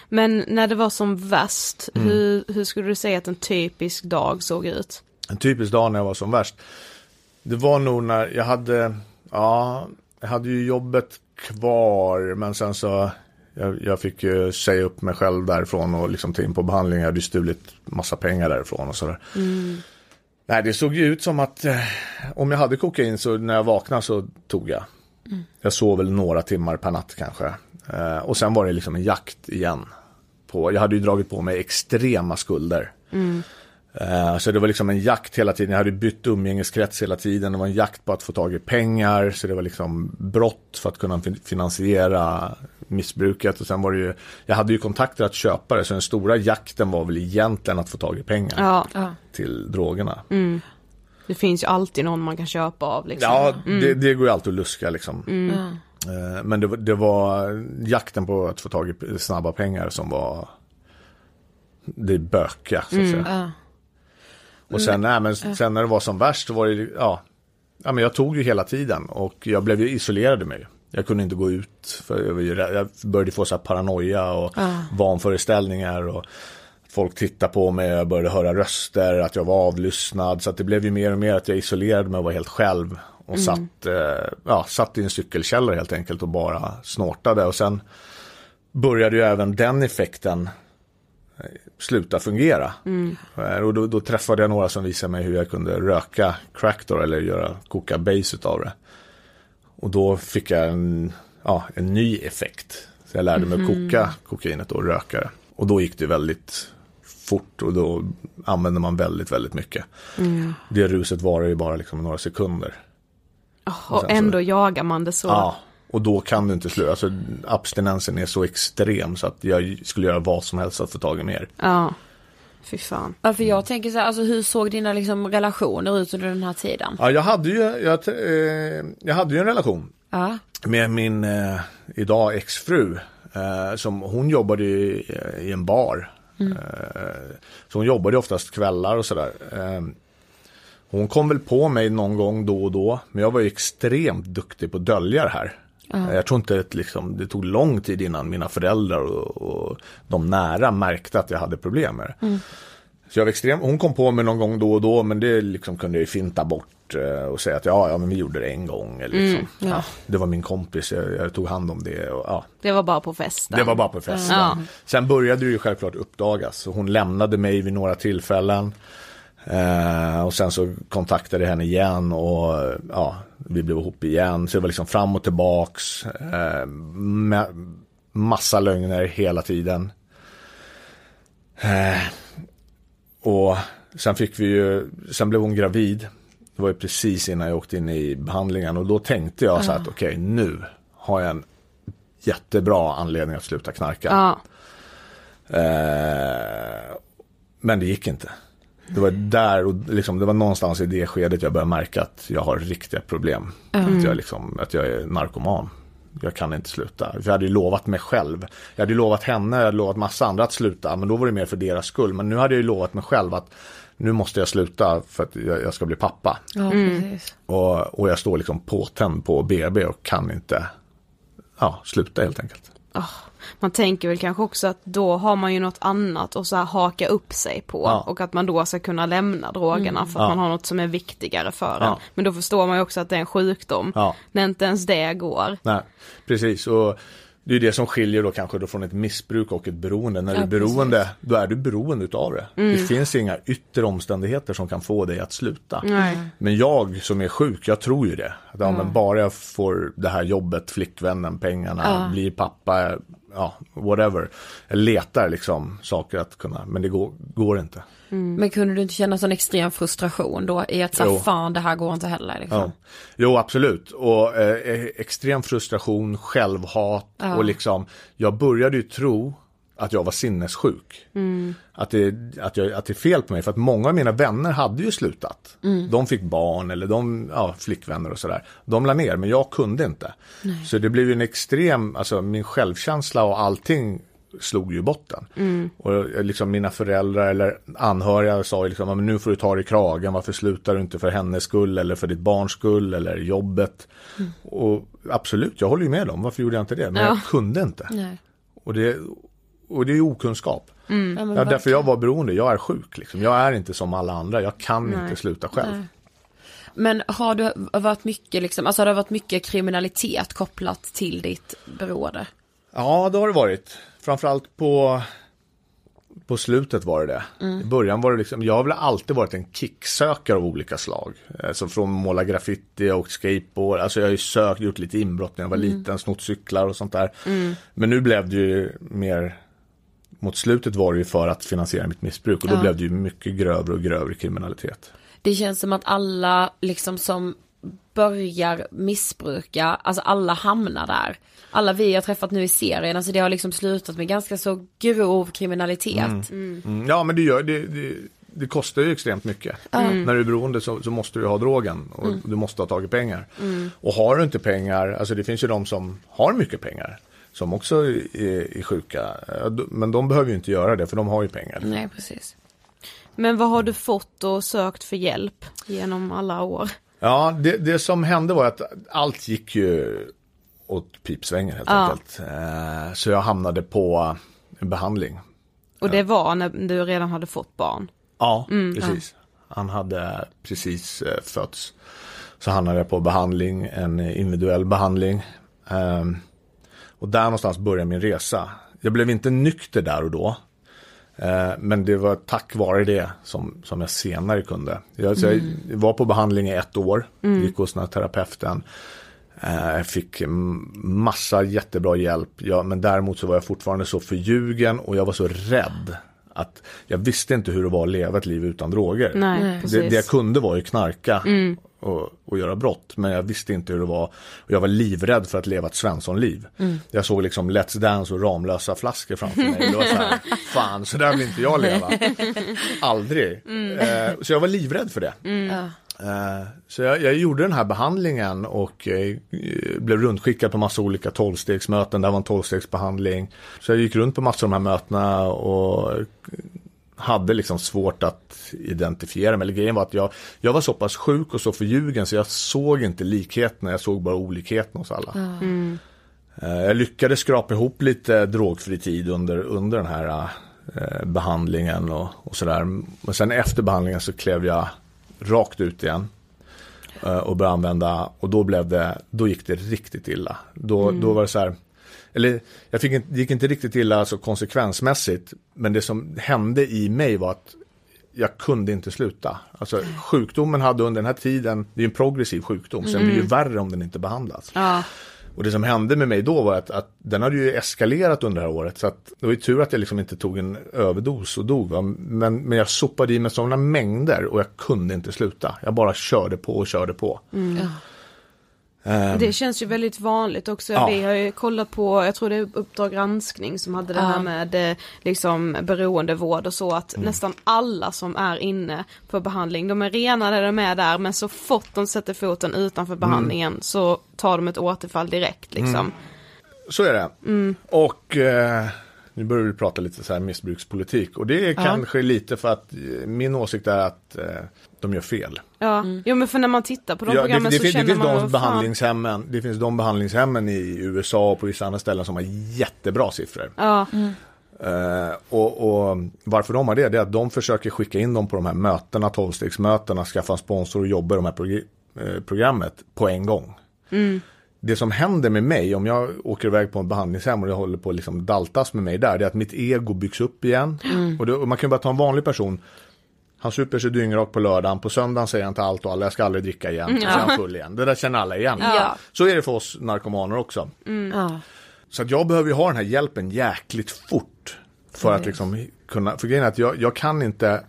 Men när det var som värst, Mm. hur, hur skulle du säga att en typisk dag såg ut? En typisk dag när jag var som värst. Det var nog när jag hade, ja, jag hade ju jobbet kvar men sen så jag, jag fick ju säga upp mig själv därifrån och liksom ta in på behandling. Jag hade ju stulit massa pengar därifrån och sådär. Nej, det såg ju ut som att eh, om jag hade kokain så när jag vaknade så tog jag. Jag sov väl några timmar per natt kanske. Eh, och sen var det liksom en jakt igen. På, jag hade ju dragit på mig extrema skulder. Eh, Så det var liksom en jakt hela tiden. Jag hade bytt umgängeskrets hela tiden. Det var en jakt på att få tag i pengar. Så det var liksom brott för att kunna fin- finansiera missbruket. Och sen var det ju, jag hade ju kontakter att köpa det. Så den stora jakten var väl egentligen att få tag i pengar Ja, Ja. till drogerna. det finns ju alltid någon man kan köpa av liksom. Ja, det, det går ju alltid att luska liksom. Ja. Eh, Men det, var- det var jakten på att få tag i snabba pengar som var det bökiga så att säga. Ja. Och sen, nej, men sen när det var som värst så var det, ja, ja men jag tog ju hela tiden och jag blev ju isolerade mig. Jag kunde inte gå ut för jag, ju jag började få så här paranoia och vanföreställningar och folk tittade på mig, jag började höra röster, att jag var avlyssnad. Så att det blev ju mer och mer att jag isolerade mig och var helt själv. Och satt, eh, ja, satt i en cykelkällare helt enkelt och bara snortade. Och sen började ju även den effekten eh, sluta fungera. Eh, Och då, då träffade jag några som visade mig hur jag kunde röka crack då, eller göra, koka base utav det. Och då fick jag en, ja, en ny effekt. Så jag lärde mig att koka kokainet och röka det. Och då gick det väldigt fort och då använde man väldigt, väldigt mycket. Det ruset varar ju bara liksom några sekunder. Och sen så- ändå jagar man det så. Ja, och då kan du inte sluta. Alltså, abstinensen är så extrem så att jag skulle göra vad som helst för att få tag i mer. Ja. Fy fan. Ja, för jag tänker så här, alltså hur såg dina liksom relationer ut under den här tiden? Ja, jag hade ju, jag, eh, jag hade ju en relation Ja. med min eh, idag exfru. Eh, som hon jobbade i, i en bar. Eh, så hon jobbade oftast kvällar och sådär. Hon kom väl på mig någon gång då och då. Men jag var ju extremt duktig på att dölja det här. Eh, Jag tror inte att liksom, det tog lång tid innan mina föräldrar och, och de nära märkte att jag hade problem med det. Så jag var extrem, hon kom på mig någon gång då och då men det liksom kunde jag ju finta bort eh, och säga att ja, ja men vi gjorde det en gång. Eller liksom. ja. det var min kompis, jag, jag tog hand om det. Och, ja, Det var bara på festen. det var bara på festen. Ja. Sen började det ju självklart uppdagas. Så hon lämnade mig vid några tillfällen. Eh, och sen så kontaktade jag henne igen och ja, vi blev ihop igen. Så det var liksom fram och tillbaks. Eh, med massa lögner hela tiden. Eh, och sen fick vi ju, sen blev hon gravid. Det var ju precis innan jag åkte in i behandlingen och då tänkte jag så här att okej nu har jag en jättebra anledning att sluta knarka. Ja. Eh, men det gick inte. Det var där och liksom, det var någonstans i det skedet jag började märka att jag har riktiga problem. Att, jag liksom, att jag är narkoman. Jag kan inte sluta. Jag hade ju lovat mig själv. Jag hade ju lovat henne, jag hade lovat massa andra att sluta. Men då var det mer för deras skull. Men nu hade jag ju lovat mig själv att nu måste jag sluta för att jag, ska bli pappa. Ja, precis. Och, och jag står liksom påtänd på BB och kan inte ja, sluta helt enkelt. Man tänker väl kanske också att då har man ju något annat att så här haka upp sig på. Ja. Och att man då ska kunna lämna drogerna för att Ja. man har något som är viktigare för Ja. en. Men då förstår man ju också att det är en sjukdom. Ja. När inte ens det går. Nej, precis. Och det är det som skiljer då kanske då från ett missbruk och ett beroende. När du är beroende, då är du beroende utav det. Det finns inga yttre omständigheter som kan få dig att sluta. Nej. Men jag som är sjuk, jag tror ju det. Att, ja, men bara jag får det här jobbet, flickvännen, pengarna, blir pappa, ja, whatever. Jag letar liksom saker att kunna, men det går, går inte. Men kunde du inte känna sån extrem frustration då i att så fan det här går inte heller liksom? Ja. Jo, absolut. Och eh, extrem frustration, självhat och liksom, jag började ju tro att jag var sinnessjuk. Att, det, att, jag, att det är fel på mig, för att många av mina vänner hade ju slutat. De fick barn eller de, ja, flickvänner och sådär. De la ner, men jag kunde inte. Så det blev ju en extrem, alltså min självkänsla och allting slog ju botten. Och eh, liksom mina föräldrar eller anhöriga sa ju liksom, "Ja, men nu får du ta dig i kragen, varför slutar du inte för hennes skull eller för ditt barns skull eller jobbet. Och absolut, jag håller ju med dem, varför gjorde jag inte det? Men Ja. jag kunde inte. Nej. Och det, och det är ju okunskap. Ja, men Ja, därför jag var beroende, jag är sjuk liksom. Jag är inte som alla andra, jag kan inte sluta själv. Men har du varit mycket liksom, alltså har det varit mycket kriminalitet kopplat till ditt beroende? Ja, det har det varit. Framförallt på, på slutet var det det. I början var det liksom, jag har väl alltid varit en kicksökare av olika slag. Alltså från måla graffiti och skateboard. Alltså jag har ju sökt, gjort lite inbrott när jag var liten, snott cyklar och sånt där. Men nu blev det ju mer, mot slutet var det ju för att finansiera mitt missbruk. Och då blev det ju mycket grövre och grövre kriminalitet. Det känns som att alla liksom som börjar missbruka, alltså alla hamnar där. Alla vi har träffat nu i serien, alltså det har liksom slutat med ganska så grov kriminalitet. Mm, ja, men det, gör, det, det, det kostar ju extremt mycket. När du är beroende så, så måste du ha drogen och du måste ha tagit pengar. Och har du inte pengar, alltså det finns ju de som har mycket pengar. Som också är, är sjuka. Ja, Men de behöver ju inte göra det för de har ju pengar. Nej, precis. Men vad har du fått och sökt för hjälp genom alla år? Ja, det, det som hände var att allt gick ju åt pipsvängen helt enkelt. Eh, Så jag hamnade på en behandling. Och det var när du redan hade fått barn? Ja, precis. Han hade precis eh, fötts. Så hamnade jag på behandling, en individuell behandling. Och där någonstans började min resa. Jag blev inte nykter där och då. Eh, men det var tack vare det som, som jag senare kunde. Jag, jag var på behandling i ett år, gick hos den här terapeuten. Eh, Jag fick massa jättebra hjälp, ja, men däremot så var jag fortfarande så förljugen och jag var så rädd. Att jag visste inte hur det var att leva ett liv utan droger. Nej, det, det jag kunde var ju knarka. Att, att göra brott. Men jag visste inte hur det var. Och jag var livrädd för att leva ett Svenssonliv. Mm. Jag såg liksom Let's Dance och Ramlösa flaskor framför mig. Det var så här, *laughs* fan så där vill inte jag leva. *laughs* Aldrig. Eh, så jag var livrädd för det. Ja. Eh, Så jag, jag gjorde den här behandlingen och eh, blev rundskickad på massa olika tolvstegsmöten. Det här var en tolvstegsbehandling. Så jag gick runt på massor av de här mötena och hade liksom svårt att identifiera mig. Eller grejen var att jag, jag var så pass sjuk och så förljugen så jag såg inte likheterna, jag såg bara olikheterna hos alla. Eh, Jag lyckades skrapa ihop lite drogfri tid under, under den här eh, behandlingen och, och sådär. Men sen efter behandlingen så klev jag rakt ut igen eh, och började använda och då blev det, då gick det riktigt illa. Då, då var det så här, eller jag fick det gick inte riktigt illa alltså konsekvensmässigt, men det som hände i mig var att jag kunde inte sluta. Alltså sjukdomen hade under den här tiden, det är en progressiv sjukdom, sen blir det ju värre om den inte behandlas. Ja. Och det som hände med mig då var att, att den hade ju eskalerat under det här året. Så att det var ju tur att jag liksom inte tog en överdos och dog. Va? Men, men jag sopade i mig sådana mängder och jag kunde inte sluta. Jag bara körde på och körde på. Ehm, Det känns ju väldigt vanligt också. Ja. Vi har ju kollat på, jag tror det är Uppdrag granskning som hade det Ja. här med eh, liksom beroendevård och så att Mm. nästan alla som är inne för behandling, de är rena när de är där men så fort de sätter foten Mm. utanför behandlingen så tar de ett återfall direkt liksom. Så är det. Och eh, nu börjar vi prata lite så här missbrukspolitik. Och det är kanske lite för att eh, min åsikt är att eh, de gör fel. Ja, jo men för när man tittar på de Ja, det, programmen det, så finns, det känner finns man de behandlingshemmen, det finns de behandlingshemmen i USA och på vissa andra ställen som har jättebra siffror. Ja, Eh, och, och varför de har det, det är att de försöker skicka in dem på de här mötena, tolvstegsmötena, skaffa en sponsor och jobba i de här progr- eh, programmet på en gång. Det som händer med mig om jag åker iväg på en behandlingshem och jag håller på att liksom daltas med mig där, det är att mitt ego byggs upp igen. Och, det, och man kan ju bara ta en vanlig person, han super sig dyngrak på lördagen, på söndagen säger han till allt och alla, jag ska aldrig dricka igen, så är han full igen. Det där känner alla igen. Ja. Så är det för oss narkomaner också. Ja. Så att jag behöver ju ha den här hjälpen jäkligt fort. För att liksom kunna, för grejen är att jag, jag kan inte,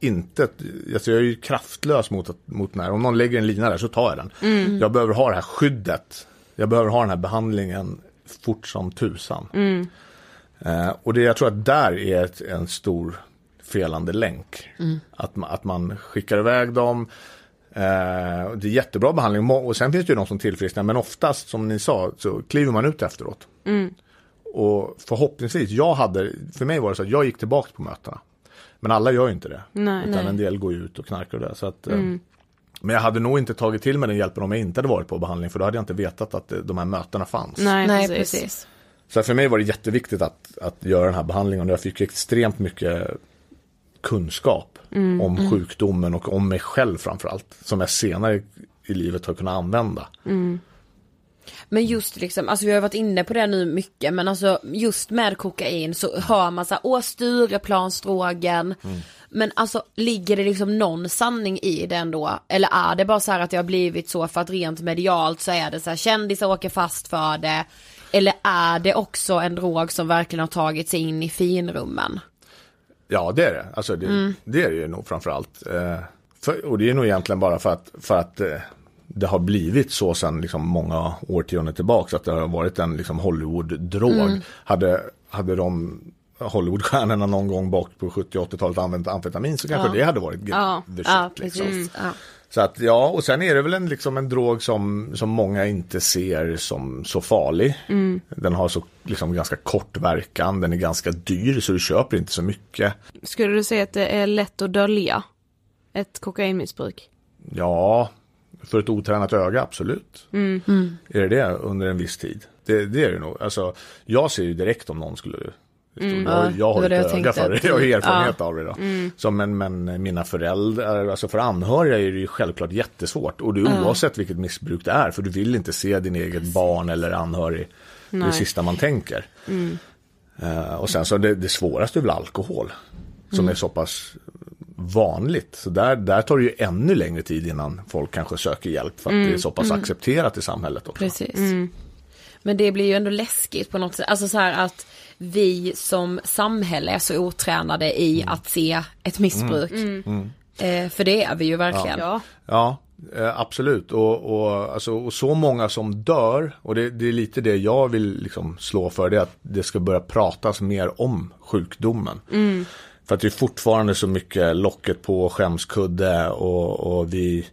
inte, alltså jag är ju kraftlös mot, mot den här, om någon lägger en lina där så tar jag den. Jag behöver ha det här skyddet. Jag behöver ha den här behandlingen fort som tusan. Eh, och det, jag tror att där är ett, en stor felande länk. Att, ma- att man skickar iväg dem. Eh, det är jättebra behandling och sen finns det ju de som tillfrisknar men oftast som ni sa så kliver man ut efteråt. Och förhoppningsvis, jag hade, för mig var det så att jag gick tillbaka på mötena. Men alla gör ju inte det. Nej. utan en del går ut och knarkar och det. Så att, eh, Men jag hade nog inte tagit till mig den hjälpen om jag inte hade varit på behandling för då hade jag inte vetat att eh, de här mötena fanns. nej, Nej precis. precis. Så för mig var det jätteviktigt att, att göra den här behandlingen och jag fick extremt mycket kunskap om sjukdomen och om mig själv framförallt. Som jag senare i livet har kunnat använda. Men just liksom, alltså vi har varit inne på det nu mycket men alltså just med kokain så hör man såhär, åh Stureplansdrogen. Men alltså ligger det liksom någon sanning i det ändå? Eller är det bara så här att det har blivit så för att rent medialt så är det så här kändisar åker fast för det. Eller är det också en drog som verkligen har tagit sig in i finrummen? Ja det är det. Alltså det, det är det ju nog framförallt. Eh, för, och det är nog egentligen bara för att, för att eh, det har blivit så sedan liksom många årtionden tillbaka. Att det har varit en liksom Hollywood-drog. Hade, hade de Hollywoodstjärnorna någon gång bak på 70 80-talet använt amfetamin så kanske det hade varit Ja. the shit, Ja, liksom. precis. Så att ja, och sen är det väl en, liksom en drog som, som många inte ser som så farlig. Den har så liksom ganska kort verkan, den är ganska dyr så du köper inte så mycket. Skulle du säga att det är lätt att dölja ett kokainmissbruk? Ja, för ett otränat öga absolut. Är det det under en viss tid? Det, det är det nog. Alltså, jag ser ju direkt om någon skulle jag, Ja, jag har det ett jag öga för det, jag har erfarenhet Ja. av det. Då. Så, men, men mina föräldrar, alltså för anhöriga är det ju självklart jättesvårt. Och det är oavsett vilket missbruk det är, för du vill inte se din eget barn eller anhörig. Det är det Nej. sista man tänker. Eh, och sen så det, det svåraste är väl alkohol. Som är så pass vanligt. Så där, där tar det ju ännu längre tid innan folk kanske söker hjälp. För att det är så pass accepterat i samhället också. Precis. Men det blir ju ändå läskigt på något sätt. Alltså så här att vi som samhälle är så otränade i att se ett missbruk. Eh, för det är vi ju verkligen. Ja. Ja, Eh, absolut, och, och, alltså, och så många som dör, och det, det, är lite det jag vill liksom slå för, det är att det ska börja pratas mer om sjukdomen. Mm. För att det är fortfarande så mycket locket på, skämskudde och, och vi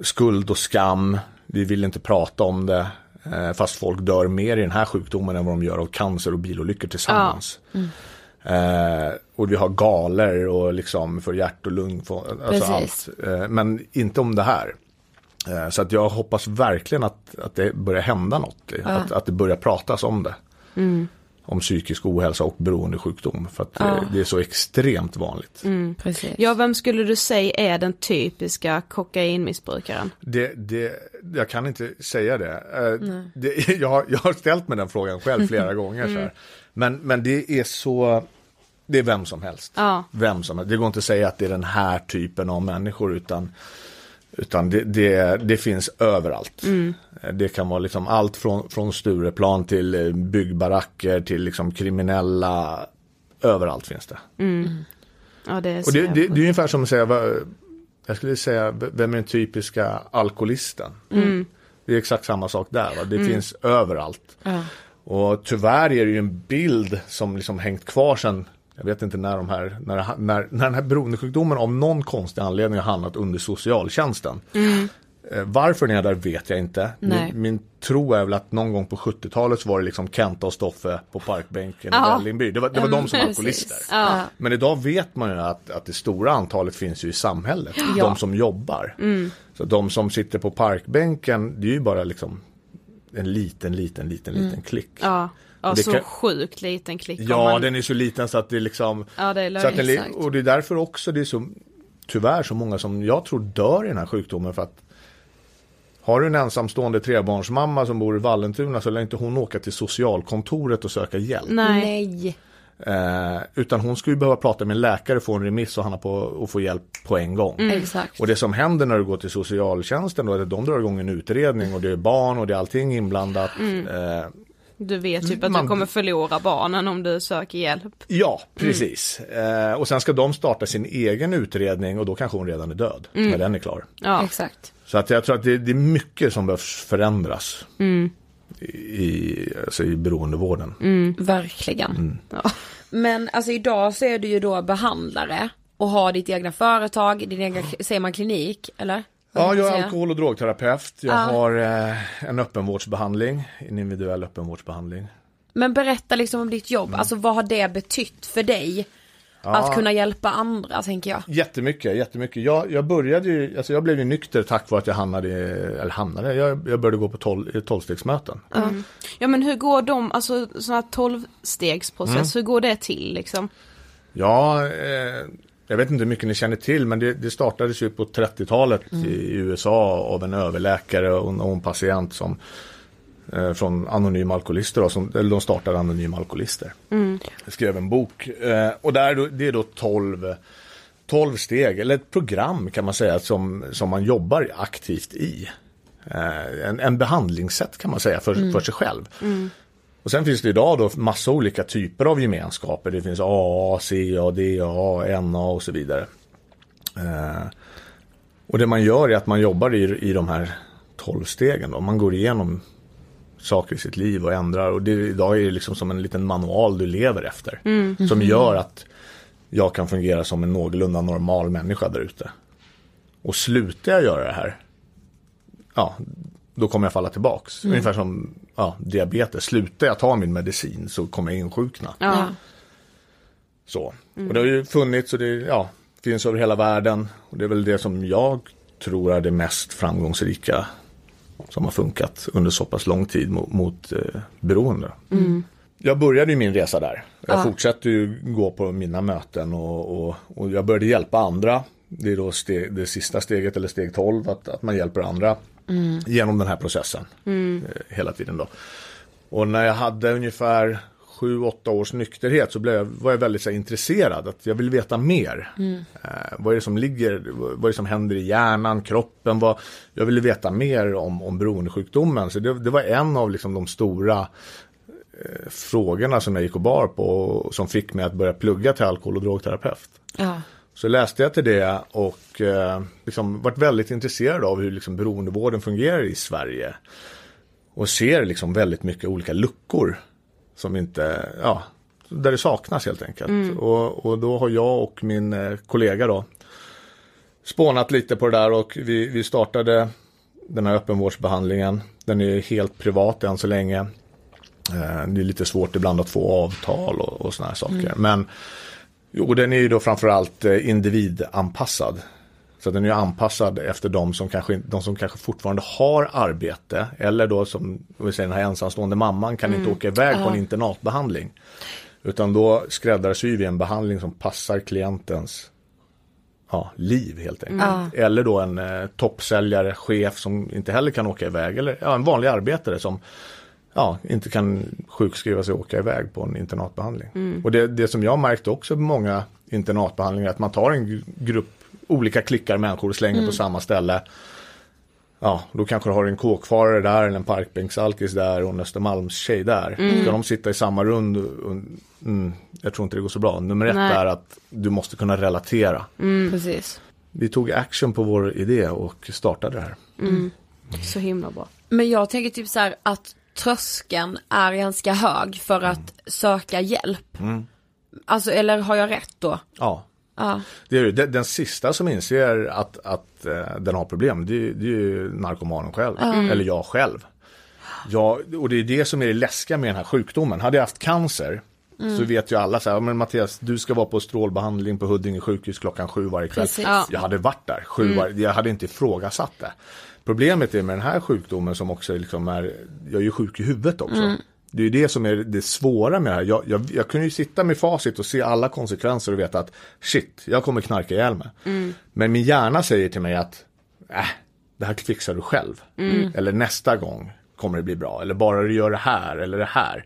skuld och skam. Vi vill inte prata om det. Eh, fast folk dör mer i den här sjukdomen än vad de gör av cancer och bilolyckor tillsammans. Ja. Mm. Eh, och vi har galer och liksom för hjärt och lung, för, alltså allt. Eh, men inte om det här. Eh, så att jag hoppas verkligen att, att det börjar hända något. Ja. Att, att det börjar pratas om det. Mm. Om psykisk ohälsa och beroendesjukdom. För att Ja. eh, det är så extremt vanligt. Mm. Precis. Ja, vem skulle du säga är den typiska kokainmissbrukaren? Det, det, jag kan inte säga det. Eh, det *laughs* jag, har, jag har ställt mig den frågan själv flera *laughs* gånger. Så här. Men, men det är så, det är vem som helst. Ja. Vem som helst. Det går inte att säga att det är den här typen av människor utan, utan det, det, det finns överallt. Eh, Det kan vara liksom allt från, från Stureplan till eh, byggbaracker till liksom kriminella. Överallt finns det. Ja, det är Och det, det, det är ungefär som att säga, jag skulle säga, vem är den typiska alkoholisten? Mm. Det är exakt samma sak där, va? det finns överallt. Ja. Och tyvärr är det ju en bild som liksom hängt kvar sedan, jag vet inte när de här, när, när, när den här beroendesjukdomen av någon konstig anledning har hamnat under socialtjänsten. Eh, Varför den är där vet jag inte. Min, min tro är väl att någon gång på 70-talet så var det liksom Kenta och Stoffe på parkbänken i Ja. Vällingby. Det var, det var de som var alkoholister. Ja. Men idag vet man ju att, att det stora antalet finns ju i samhället. Ja. De som jobbar. Så de som sitter på parkbänken, det är ju bara liksom en liten, liten, liten, liten klick. Ja, ja så kan- sjukt liten klick. Ja, man... den är så liten så att det är liksom... Ja, det är så att den, Och det är därför också det är så, tyvärr så många som jag tror dör i den här sjukdomen för att har du en ensamstående trebarnsmamma som bor i Vallentuna så lär inte hon åka till socialkontoret och söka hjälp. Nej. Eh, utan hon skulle behöva prata med en läkare, få en remiss och, hamna på, och få hjälp på en gång. Exakt. Och det som händer när du går till socialtjänsten då är att de drar igång en utredning och det är barn och det är allting inblandat. Eh, Du vet typ att Man- du kommer förlora barnen om du söker hjälp. ja, precis. Eh, och sen ska de starta sin egen utredning och då kanske hon redan är död när den är klar. Ja, Exakt. Så att jag tror att det, det är mycket som behövs förändras i, alltså i beroendevården. Verkligen. Mm. Men alltså idag så är du ju då behandlare och har ditt egna företag, din egen, säger man klinik, eller? Ja, jag är alkohol och drogterapeut. Jag Ja. har eh, en öppenvårdsbehandling, en individuell öppenvårdsbehandling. Men berätta liksom om ditt Mm. jobb, alltså vad har det betytt för dig? Att kunna hjälpa andra tänker jag. Jättemycket, jättemycket. Jag, jag började ju, alltså jag blev ju nykter tack vare att jag hamnade, eller hamnade, jag, jag började gå på tolv, tolvstegsmöten. ja men hur går de, alltså sån här tolvstegsprocess, hur går det till liksom? Ja, eh, jag vet inte hur mycket ni känner till, men det, det startades ju på 30-talet i USA av en överläkare och en, och en patient som eh, från Anonyma Alkoholister, då, som, eller de startade Anonyma Alkoholister. Jag skrev en bok eh, och där, då- det är då 12, 12 steg, eller ett program kan man säga som, som man jobbar aktivt i. Eh, en, en behandlingssätt kan man säga för, för sig själv. Och sen finns det idag då massa olika typer av gemenskaper. Det finns AA, CA, DA, NA och så vidare. Eh, och det man gör är att man jobbar i, i de här 12 stegen. Då. Man går igenom saker i sitt liv och ändrar. Och det, idag är det liksom som en liten manual du lever efter. Som gör att jag kan fungera som en någorlunda normal människa där ute. Och slutar jag göra det här, ja, då kommer jag falla tillbaks. Ungefär som ja, diabetes. Slutar jag ta min medicin så kommer jag insjukna. Ja. Så. Och det har ju funnits och det ja, finns över hela världen. Och det är väl det som jag tror är det mest framgångsrika som har funkat under så pass lång tid mot, mot eh, beroende. Jag började ju min resa där. Jag fortsätter ju gå på mina möten och, och, och jag började hjälpa andra. Det är då steg, det sista steget eller steg 12 att, att man hjälper andra genom den här processen eh, hela tiden då. Och när jag hade ungefär sju, åtta års nykterhet så blev jag, var jag väldigt så här, intresserad. Att jag vill veta mer. Eh, vad är det som ligger, vad är det som händer i hjärnan, kroppen? Vad, jag ville veta mer om, om beroendesjukdomen. Så det, det var en av liksom, de stora eh, frågorna som jag gick och bar på och som fick mig att börja plugga till alkohol och drogterapeut. Ja. Så läste jag till det och eh, liksom varit väldigt intresserad av hur liksom beroendevården fungerar i Sverige. Och ser liksom väldigt mycket olika luckor som inte, ja, där det saknas helt enkelt. Mm. Och, och då har jag och min eh, kollega då spånat lite på det där och vi, vi startade den här öppenvårdsbehandlingen. Den är helt privat än så länge. Eh, det är lite svårt ibland att få avtal och, och såna här saker. Men jo, den är ju då framförallt eh, individanpassad. Så den är anpassad efter de som kanske, de som kanske fortfarande har arbete eller då som vi säger, den här ensamstående mamman kan inte åka iväg på en internatbehandling. Utan då skräddarsyr vi en behandling som passar klientens ja, liv helt enkelt. Eller då en eh, toppsäljare, chef som inte heller kan åka iväg. Eller ja, en vanlig arbetare som ja, inte kan sjukskriva sig och åka iväg på en internatbehandling. Och det, det som jag märkte också på många internatbehandlingar att man tar en gr- grupp olika klickar människor och slänger på samma ställe. Ja, då kanske du har en kåkfarare där eller en parkbänksalkis där och en Östermalmstjej där. Ska de sitta i samma rund? och- Mm, jag tror inte det går så bra. Nummer ett Nej. är att du måste kunna relatera. Precis. Vi tog action på vår idé och startade det här. Så himla bra. Men jag tänker typ så här att tröskeln är ganska hög för att söka hjälp. Alltså eller har jag rätt då? Ja, Ja. det är den, den sista som inser att, att eh, den har problem, det, är- det är ju narkomanen själv. Eller jag själv. Jag, och det är det som är det läskiga med den här sjukdomen. Hade jag haft cancer så vet ju alla så här, men Mattias, du ska vara på strålbehandling på Huddinge sjukhus klockan sju varje kväll. Ja. Jag hade varit där, sju var, jag hade inte ifrågasatt det. Problemet är med den här sjukdomen som också liksom är, jag är ju sjuk i huvudet också. Det är det som är det svåra med det här. Jag, jag, jag kunde ju sitta med facit och se alla konsekvenser och veta att shit, jag kommer knarka ihjäl mig. Men min hjärna säger till mig att äh, det här fixar du själv. Eller nästa gång kommer det bli bra. Eller bara du gör det här eller det här.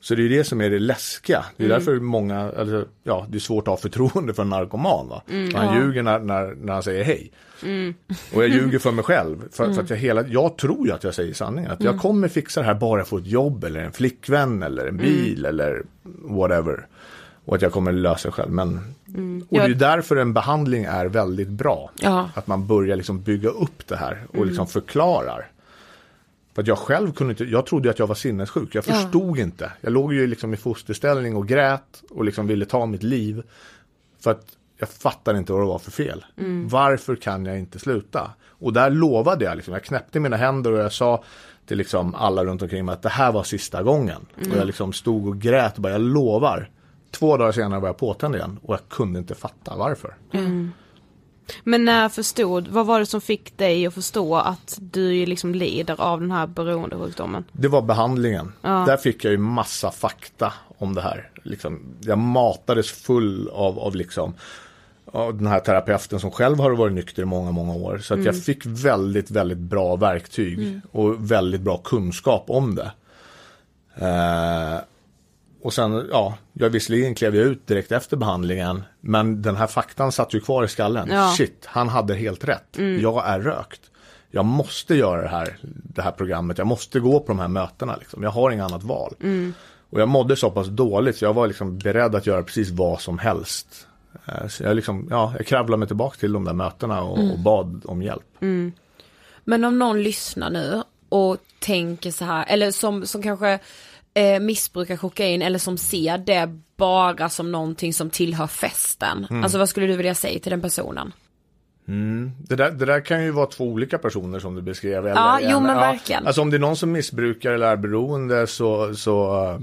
Så det är det som är det läskiga. Det är därför många, alltså, ja det är svårt att ha förtroende för en narkoman. Va? Han ljuger när, när, när han säger hej. Och jag ljuger för mig själv. För, för att jag, hela, jag tror ju att jag säger sanningen. Att jag kommer fixa det här bara jag får ett jobb eller en flickvän eller en bil eller whatever. Och att jag kommer lösa det själv. Men, Och det är därför en behandling är väldigt bra. Ja. Att man börjar liksom bygga upp det här och liksom förklarar. För att jag själv kunde inte, jag trodde att jag var sinnessjuk. Jag förstod inte. Jag låg ju liksom i fosterställning och grät och liksom ville ta mitt liv. För att jag fattar inte vad det var för fel. Varför kan jag inte sluta? Och där lovade jag, liksom, jag knäppte mina händer och jag sa till liksom alla runt omkring mig att det här var sista gången. Och jag liksom stod och grät och bara, jag lovar. Två dagar senare var jag påtänd igen och jag kunde inte fatta varför. Men när förstod, vad var det som fick dig att förstå att du liksom lider av den här beroendesjukdomen? Det var behandlingen. Där fick jag ju massa fakta om det här. Liksom, jag matades full av, av liksom av den här terapeuten som själv har varit nykter i många, många år. Så att jag fick väldigt, väldigt bra verktyg och väldigt bra kunskap om det. Eh, och sen, ja, jag visserligen klev jag ut direkt efter behandlingen, men den här faktan satt ju kvar i skallen. Ja. Shit, han hade helt rätt. Jag är rökt. Jag måste göra det här, det här programmet, jag måste gå på de här mötena. Liksom. Jag har inget annat val. Och jag mådde så pass dåligt så jag var liksom beredd att göra precis vad som helst. Eh, Så jag, liksom, ja, jag kravlade mig tillbaka till de där mötena och, och bad om hjälp. Men om någon lyssnar nu och tänker så här, eller som, som kanske eh, missbrukar kokain eller som ser det bara som någonting som tillhör festen. Mm. Alltså vad skulle du vilja säga till den personen? Det där, det där kan ju vara två olika personer som du beskrev. Eller Ja, jo, en- men verkligen. Alltså om det är någon som missbrukar eller är beroende så, så,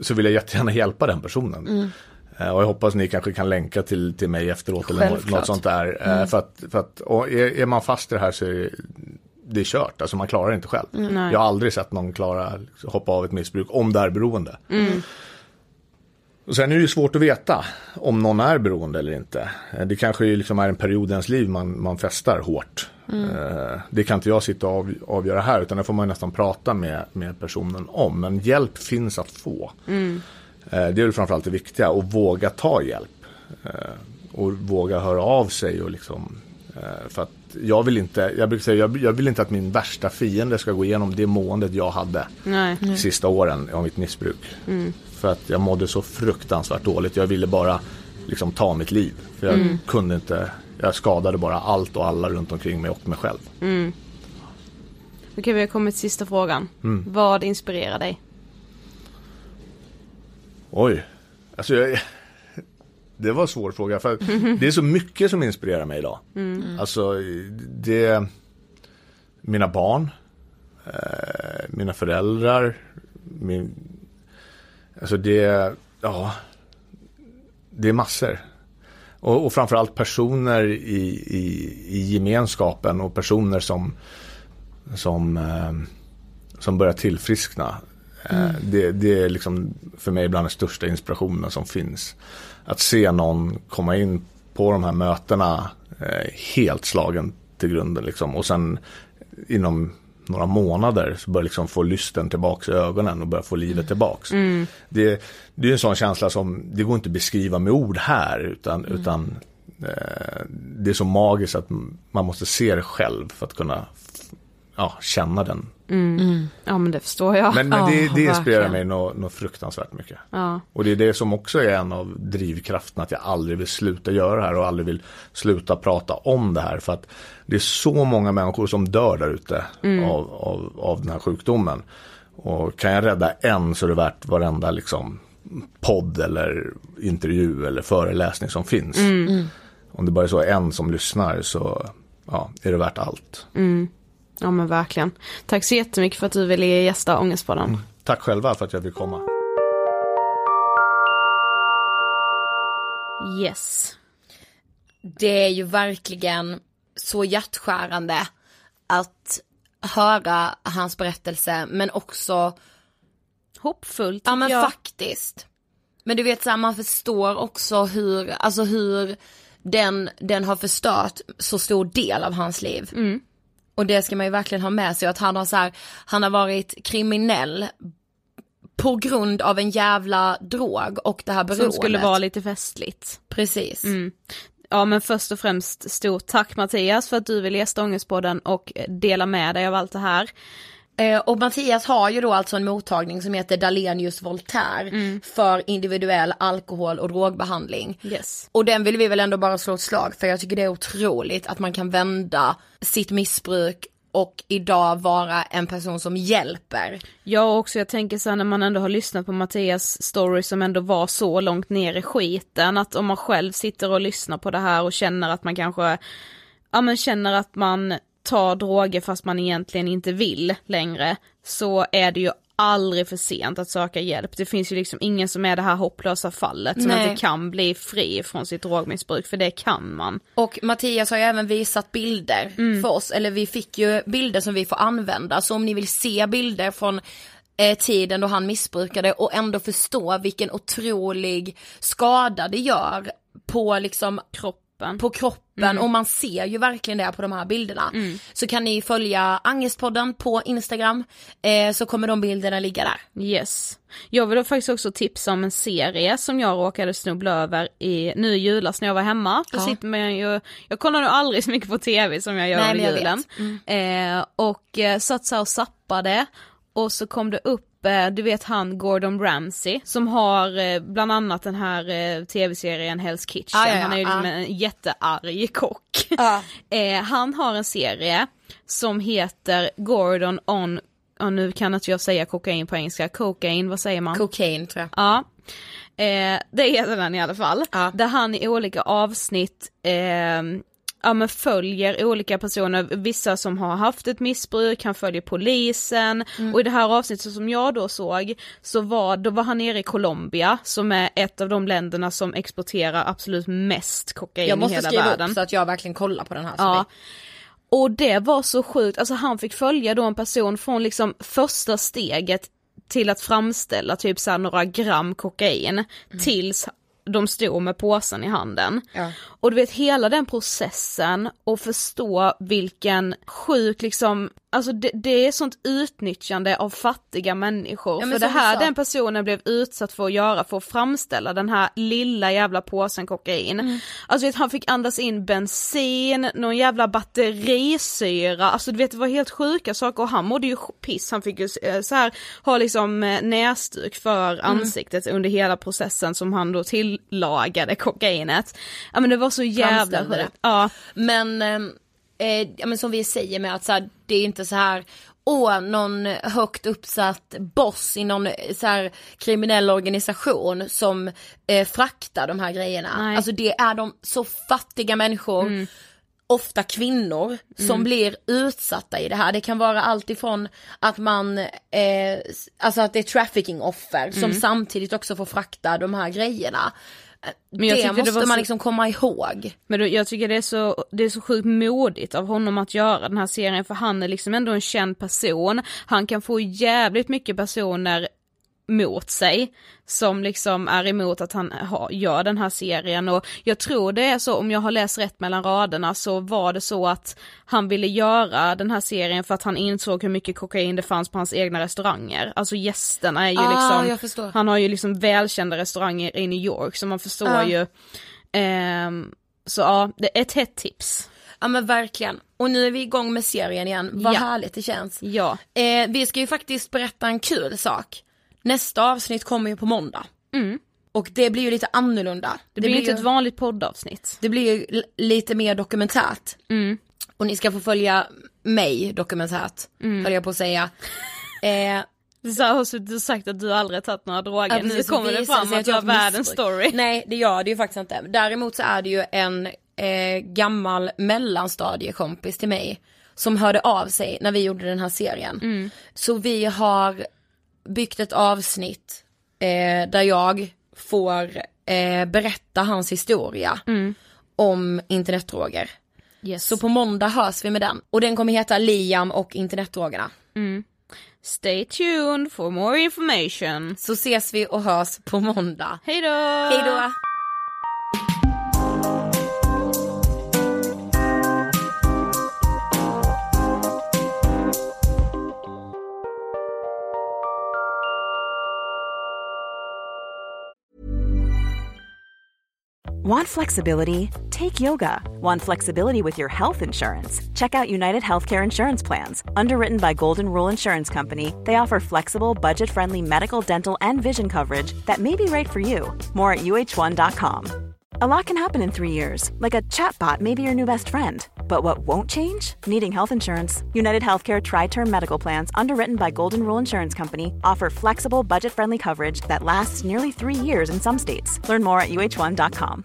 så vill jag jättegärna hjälpa den personen. Mm. Eh, Och jag hoppas ni kanske kan länka till, till mig efteråt eller Självklart. Mm. något sånt där. Eh, För att, för att är, är man fast i det här så är det, det är kört. Alltså man klarar det inte själv. Mm. Jag har aldrig sett någon klara hoppa av ett missbruk om det är beroende. Mm. Och sen är det ju svårt att veta om någon är beroende eller inte. Eh, Det kanske liksom är en period i ens liv man, man festar hårt. Eh, Det kan inte jag sitta och av, avgöra här utan det får man nästan prata med, med personen om. Men hjälp finns att få. Eh, Det är väl framförallt det viktiga och våga ta hjälp. Och våga höra av sig och liksom för att jag vill inte, jag brukar säga, jag, jag vill inte att min värsta fiende ska gå igenom det måendet jag hade Nej. sista åren av mitt missbruk. För att jag mådde så fruktansvärt dåligt. Jag ville bara liksom ta mitt liv. För jag kunde inte, jag skadade bara allt och alla runt omkring mig och mig själv. Okej vi har kommit till sista frågan. Mm. Vad inspirerar dig? Oj, alltså jag, det var en svår fråga för det är så mycket som inspirerar mig idag. Alltså det, mina barn, eh, mina föräldrar, min, alltså det, ja, det är massor. Och, och framförallt personer i, i, i gemenskapen och personer som, som, eh, som börjar tillfriskna. Eh, Det, det är liksom för mig bland den största inspirationen som finns. Att se någon komma in på de här mötena eh, helt slagen till grunden liksom. Och sen inom några månader så börjar liksom få lysten tillbaks i ögonen och börja få livet tillbaks. Det, det är en sån känsla som, det går inte att beskriva med ord här utan, utan eh, det är så magiskt att man måste se det själv för att kunna ja, känna den. Ja men det förstår jag. Men, men ja, det, det inspirerar mig något, något fruktansvärt mycket. Ja. Och det är det som också är en av drivkrafterna att jag aldrig vill sluta göra det här och aldrig vill sluta prata om det här. För att det är så många människor som dör där ute av, av, av den här sjukdomen. Och kan jag rädda en så är det värt varenda liksom podd eller intervju eller föreläsning som finns. Om det bara är så en som lyssnar så ja, är det värt allt. Ja men verkligen. Tack så jättemycket för att du ville gästa Ångestpodden. Tack själva för att jag fick komma. Yes. Det är ju verkligen så hjärtskärande att höra hans berättelse men också, Hoppfullt ja men jag. faktiskt. Men du vet så här, man förstår också hur, alltså hur den, den har förstört så stor del av hans liv. Och det ska man ju verkligen ha med sig att han har så här, han har varit kriminell på grund av en jävla drog och det här beroendet. Som skulle vara lite festligt. Precis. Ja men först och främst stort tack Mattias för att du vill gästa Ångestpodden och dela med dig av allt det här. Eh, och Mattias har ju då alltså en mottagning som heter Dalenius Voltaire för individuell alkohol och drogbehandling. Yes. Och den vill vi väl ändå bara slå ett slag för jag tycker det är otroligt att man kan vända sitt missbruk och idag vara en person som hjälper. Jag också, jag tänker så här när man ändå har lyssnat på Mattias story som ändå var så långt ner i skiten, att om man själv sitter och lyssnar på det här och känner att man kanske, ja men känner att man tar droger fast man egentligen inte vill längre, så är det ju aldrig för sent att söka hjälp. Det finns ju liksom ingen som är det här hopplösa fallet som Nej. inte kan bli fri från sitt drogmissbruk, för det kan man. Och Mattias har ju även visat bilder för oss, eller vi fick ju bilder som vi får använda, så om ni vill se bilder från eh, tiden då han missbrukade och ändå förstå vilken otrolig skada det gör på liksom Kroppen. på kroppen och man ser ju verkligen det på de här bilderna. Så kan ni följa Angestpodden på Instagram eh, så kommer de bilderna ligga där. Yes. Jag vill faktiskt också tipsa om en serie som jag råkade snubbla över i, nu i julas när jag var hemma. Då Ja. sitter man ju, jag kollar nog aldrig så mycket på tv som jag gör Nej, jag julen. vet. Eh, och eh, satt så här och zappade och så kom det upp eh, du vet han Gordon Ramsay som har eh, bland annat den här eh, tv-serien Hell's Kitchen. Ah, ja, ja, han är ju liksom ah. en jättearg kock. *laughs* eh, han har en serie som heter Gordon on, ja, nu kan inte jag säga kokain på engelska, cocaine, vad säger man? Cocaine tror jag. Ja. Eh, det heter den i alla fall. Ja. Där han i olika avsnitt eh, ja, men följer olika personer, vissa som har haft ett missbruk, han följer polisen Mm. och i det här avsnittet som jag då såg så var, då var han nere i Colombia som är ett av de länderna som exporterar absolut mest kokain Jag i måste hela skriva världen. upp så att jag verkligen kollar på den här. Ja. Och det var så sjukt, alltså han fick följa då en person från liksom första steget till att framställa typ så några gram kokain tills de stod med påsen i handen. Ja. Och du vet hela den processen och förstå vilken sjuk liksom, alltså det, det är sånt utnyttjande av fattiga människor. Ja, för det här den personen blev utsatt för att göra, för att framställa den här lilla jävla påsen kokain. Mm. Alltså vet, han fick andas in bensin, någon jävla batterisyra, alltså du vet det var helt sjuka saker och han mådde ju piss, han fick ju eh, så här ha liksom eh, näsduk för Mm. ansiktet under hela processen som han då tillagade kokainet. Ja men det var så jävla sjukt. Ja. Men, ehm, eh, ja, men som vi säger med att så här, det är inte så här Åh, någon högt uppsatt boss i någon eh, så här, kriminell organisation som eh, fraktar de här grejerna. Nej. Alltså det är de så fattiga människor, ofta kvinnor, som blir utsatta i det här. Det kan vara allt ifrån att man, eh, alltså att det är trafficking offer som samtidigt också får frakta de här grejerna. Men jag det tyckte det måste var man så- liksom komma ihåg. Men jag tycker det är, så, det är så sjukt modigt av honom att göra den här serien för han är liksom ändå en känd person. Han kan få jävligt mycket personer mot sig som liksom är emot att han ha, gör den här serien och jag tror det är så om jag har läst rätt mellan raderna så var det så att han ville göra den här serien för att han insåg hur mycket kokain det fanns på hans egna restauranger. Alltså gästerna är ju Ah, liksom, han har ju liksom välkända restauranger i New York så man förstår Ja. ju Ehm, så ja, det är ett hett tips. Ja men verkligen. Och nu är vi igång med serien igen, vad Ja. härligt det känns. Ja. Eh, vi ska ju faktiskt berätta en kul sak. Nästa avsnitt kommer ju på måndag. Och det blir ju lite annorlunda. Mm. Det blir ju inte ju, ett vanligt poddavsnitt. det blir ju lite mer dokumentärt. Mm. Och ni ska få följa mig dokumentärt, Mm. höll jag på att säga. *laughs* Eh, Så har och sagt att du aldrig har tagit några droger, nu kommer det fram sig att du har världens story. Nej det gör det ju faktiskt inte. Däremot så är det ju en eh, gammal mellanstadiekompis till mig som hörde av sig när vi gjorde den här serien. Mm. Så vi har byggt ett avsnitt eh, där jag får eh, berätta hans historia om internetdroger. Yes. Så på måndag hörs vi med den. Och den kommer heta Liam och internetdrogerna. Stay tuned for more information. Så ses vi och hörs på måndag. Hej då! Hej då! Want flexibility? Take yoga. Want flexibility with your health insurance? Check out United Healthcare Insurance Plans. Underwritten by Golden Rule Insurance Company, they offer flexible, budget friendly medical, dental, and vision coverage that may be right for you. More at uh1.com. A lot can happen in three years, like a chatbot may be your new best friend. But what won't change? Needing health insurance. United Healthcare Tri Term Medical Plans, underwritten by Golden Rule Insurance Company, offer flexible, budget friendly coverage that lasts nearly three years in some states. Learn more at uh1.com.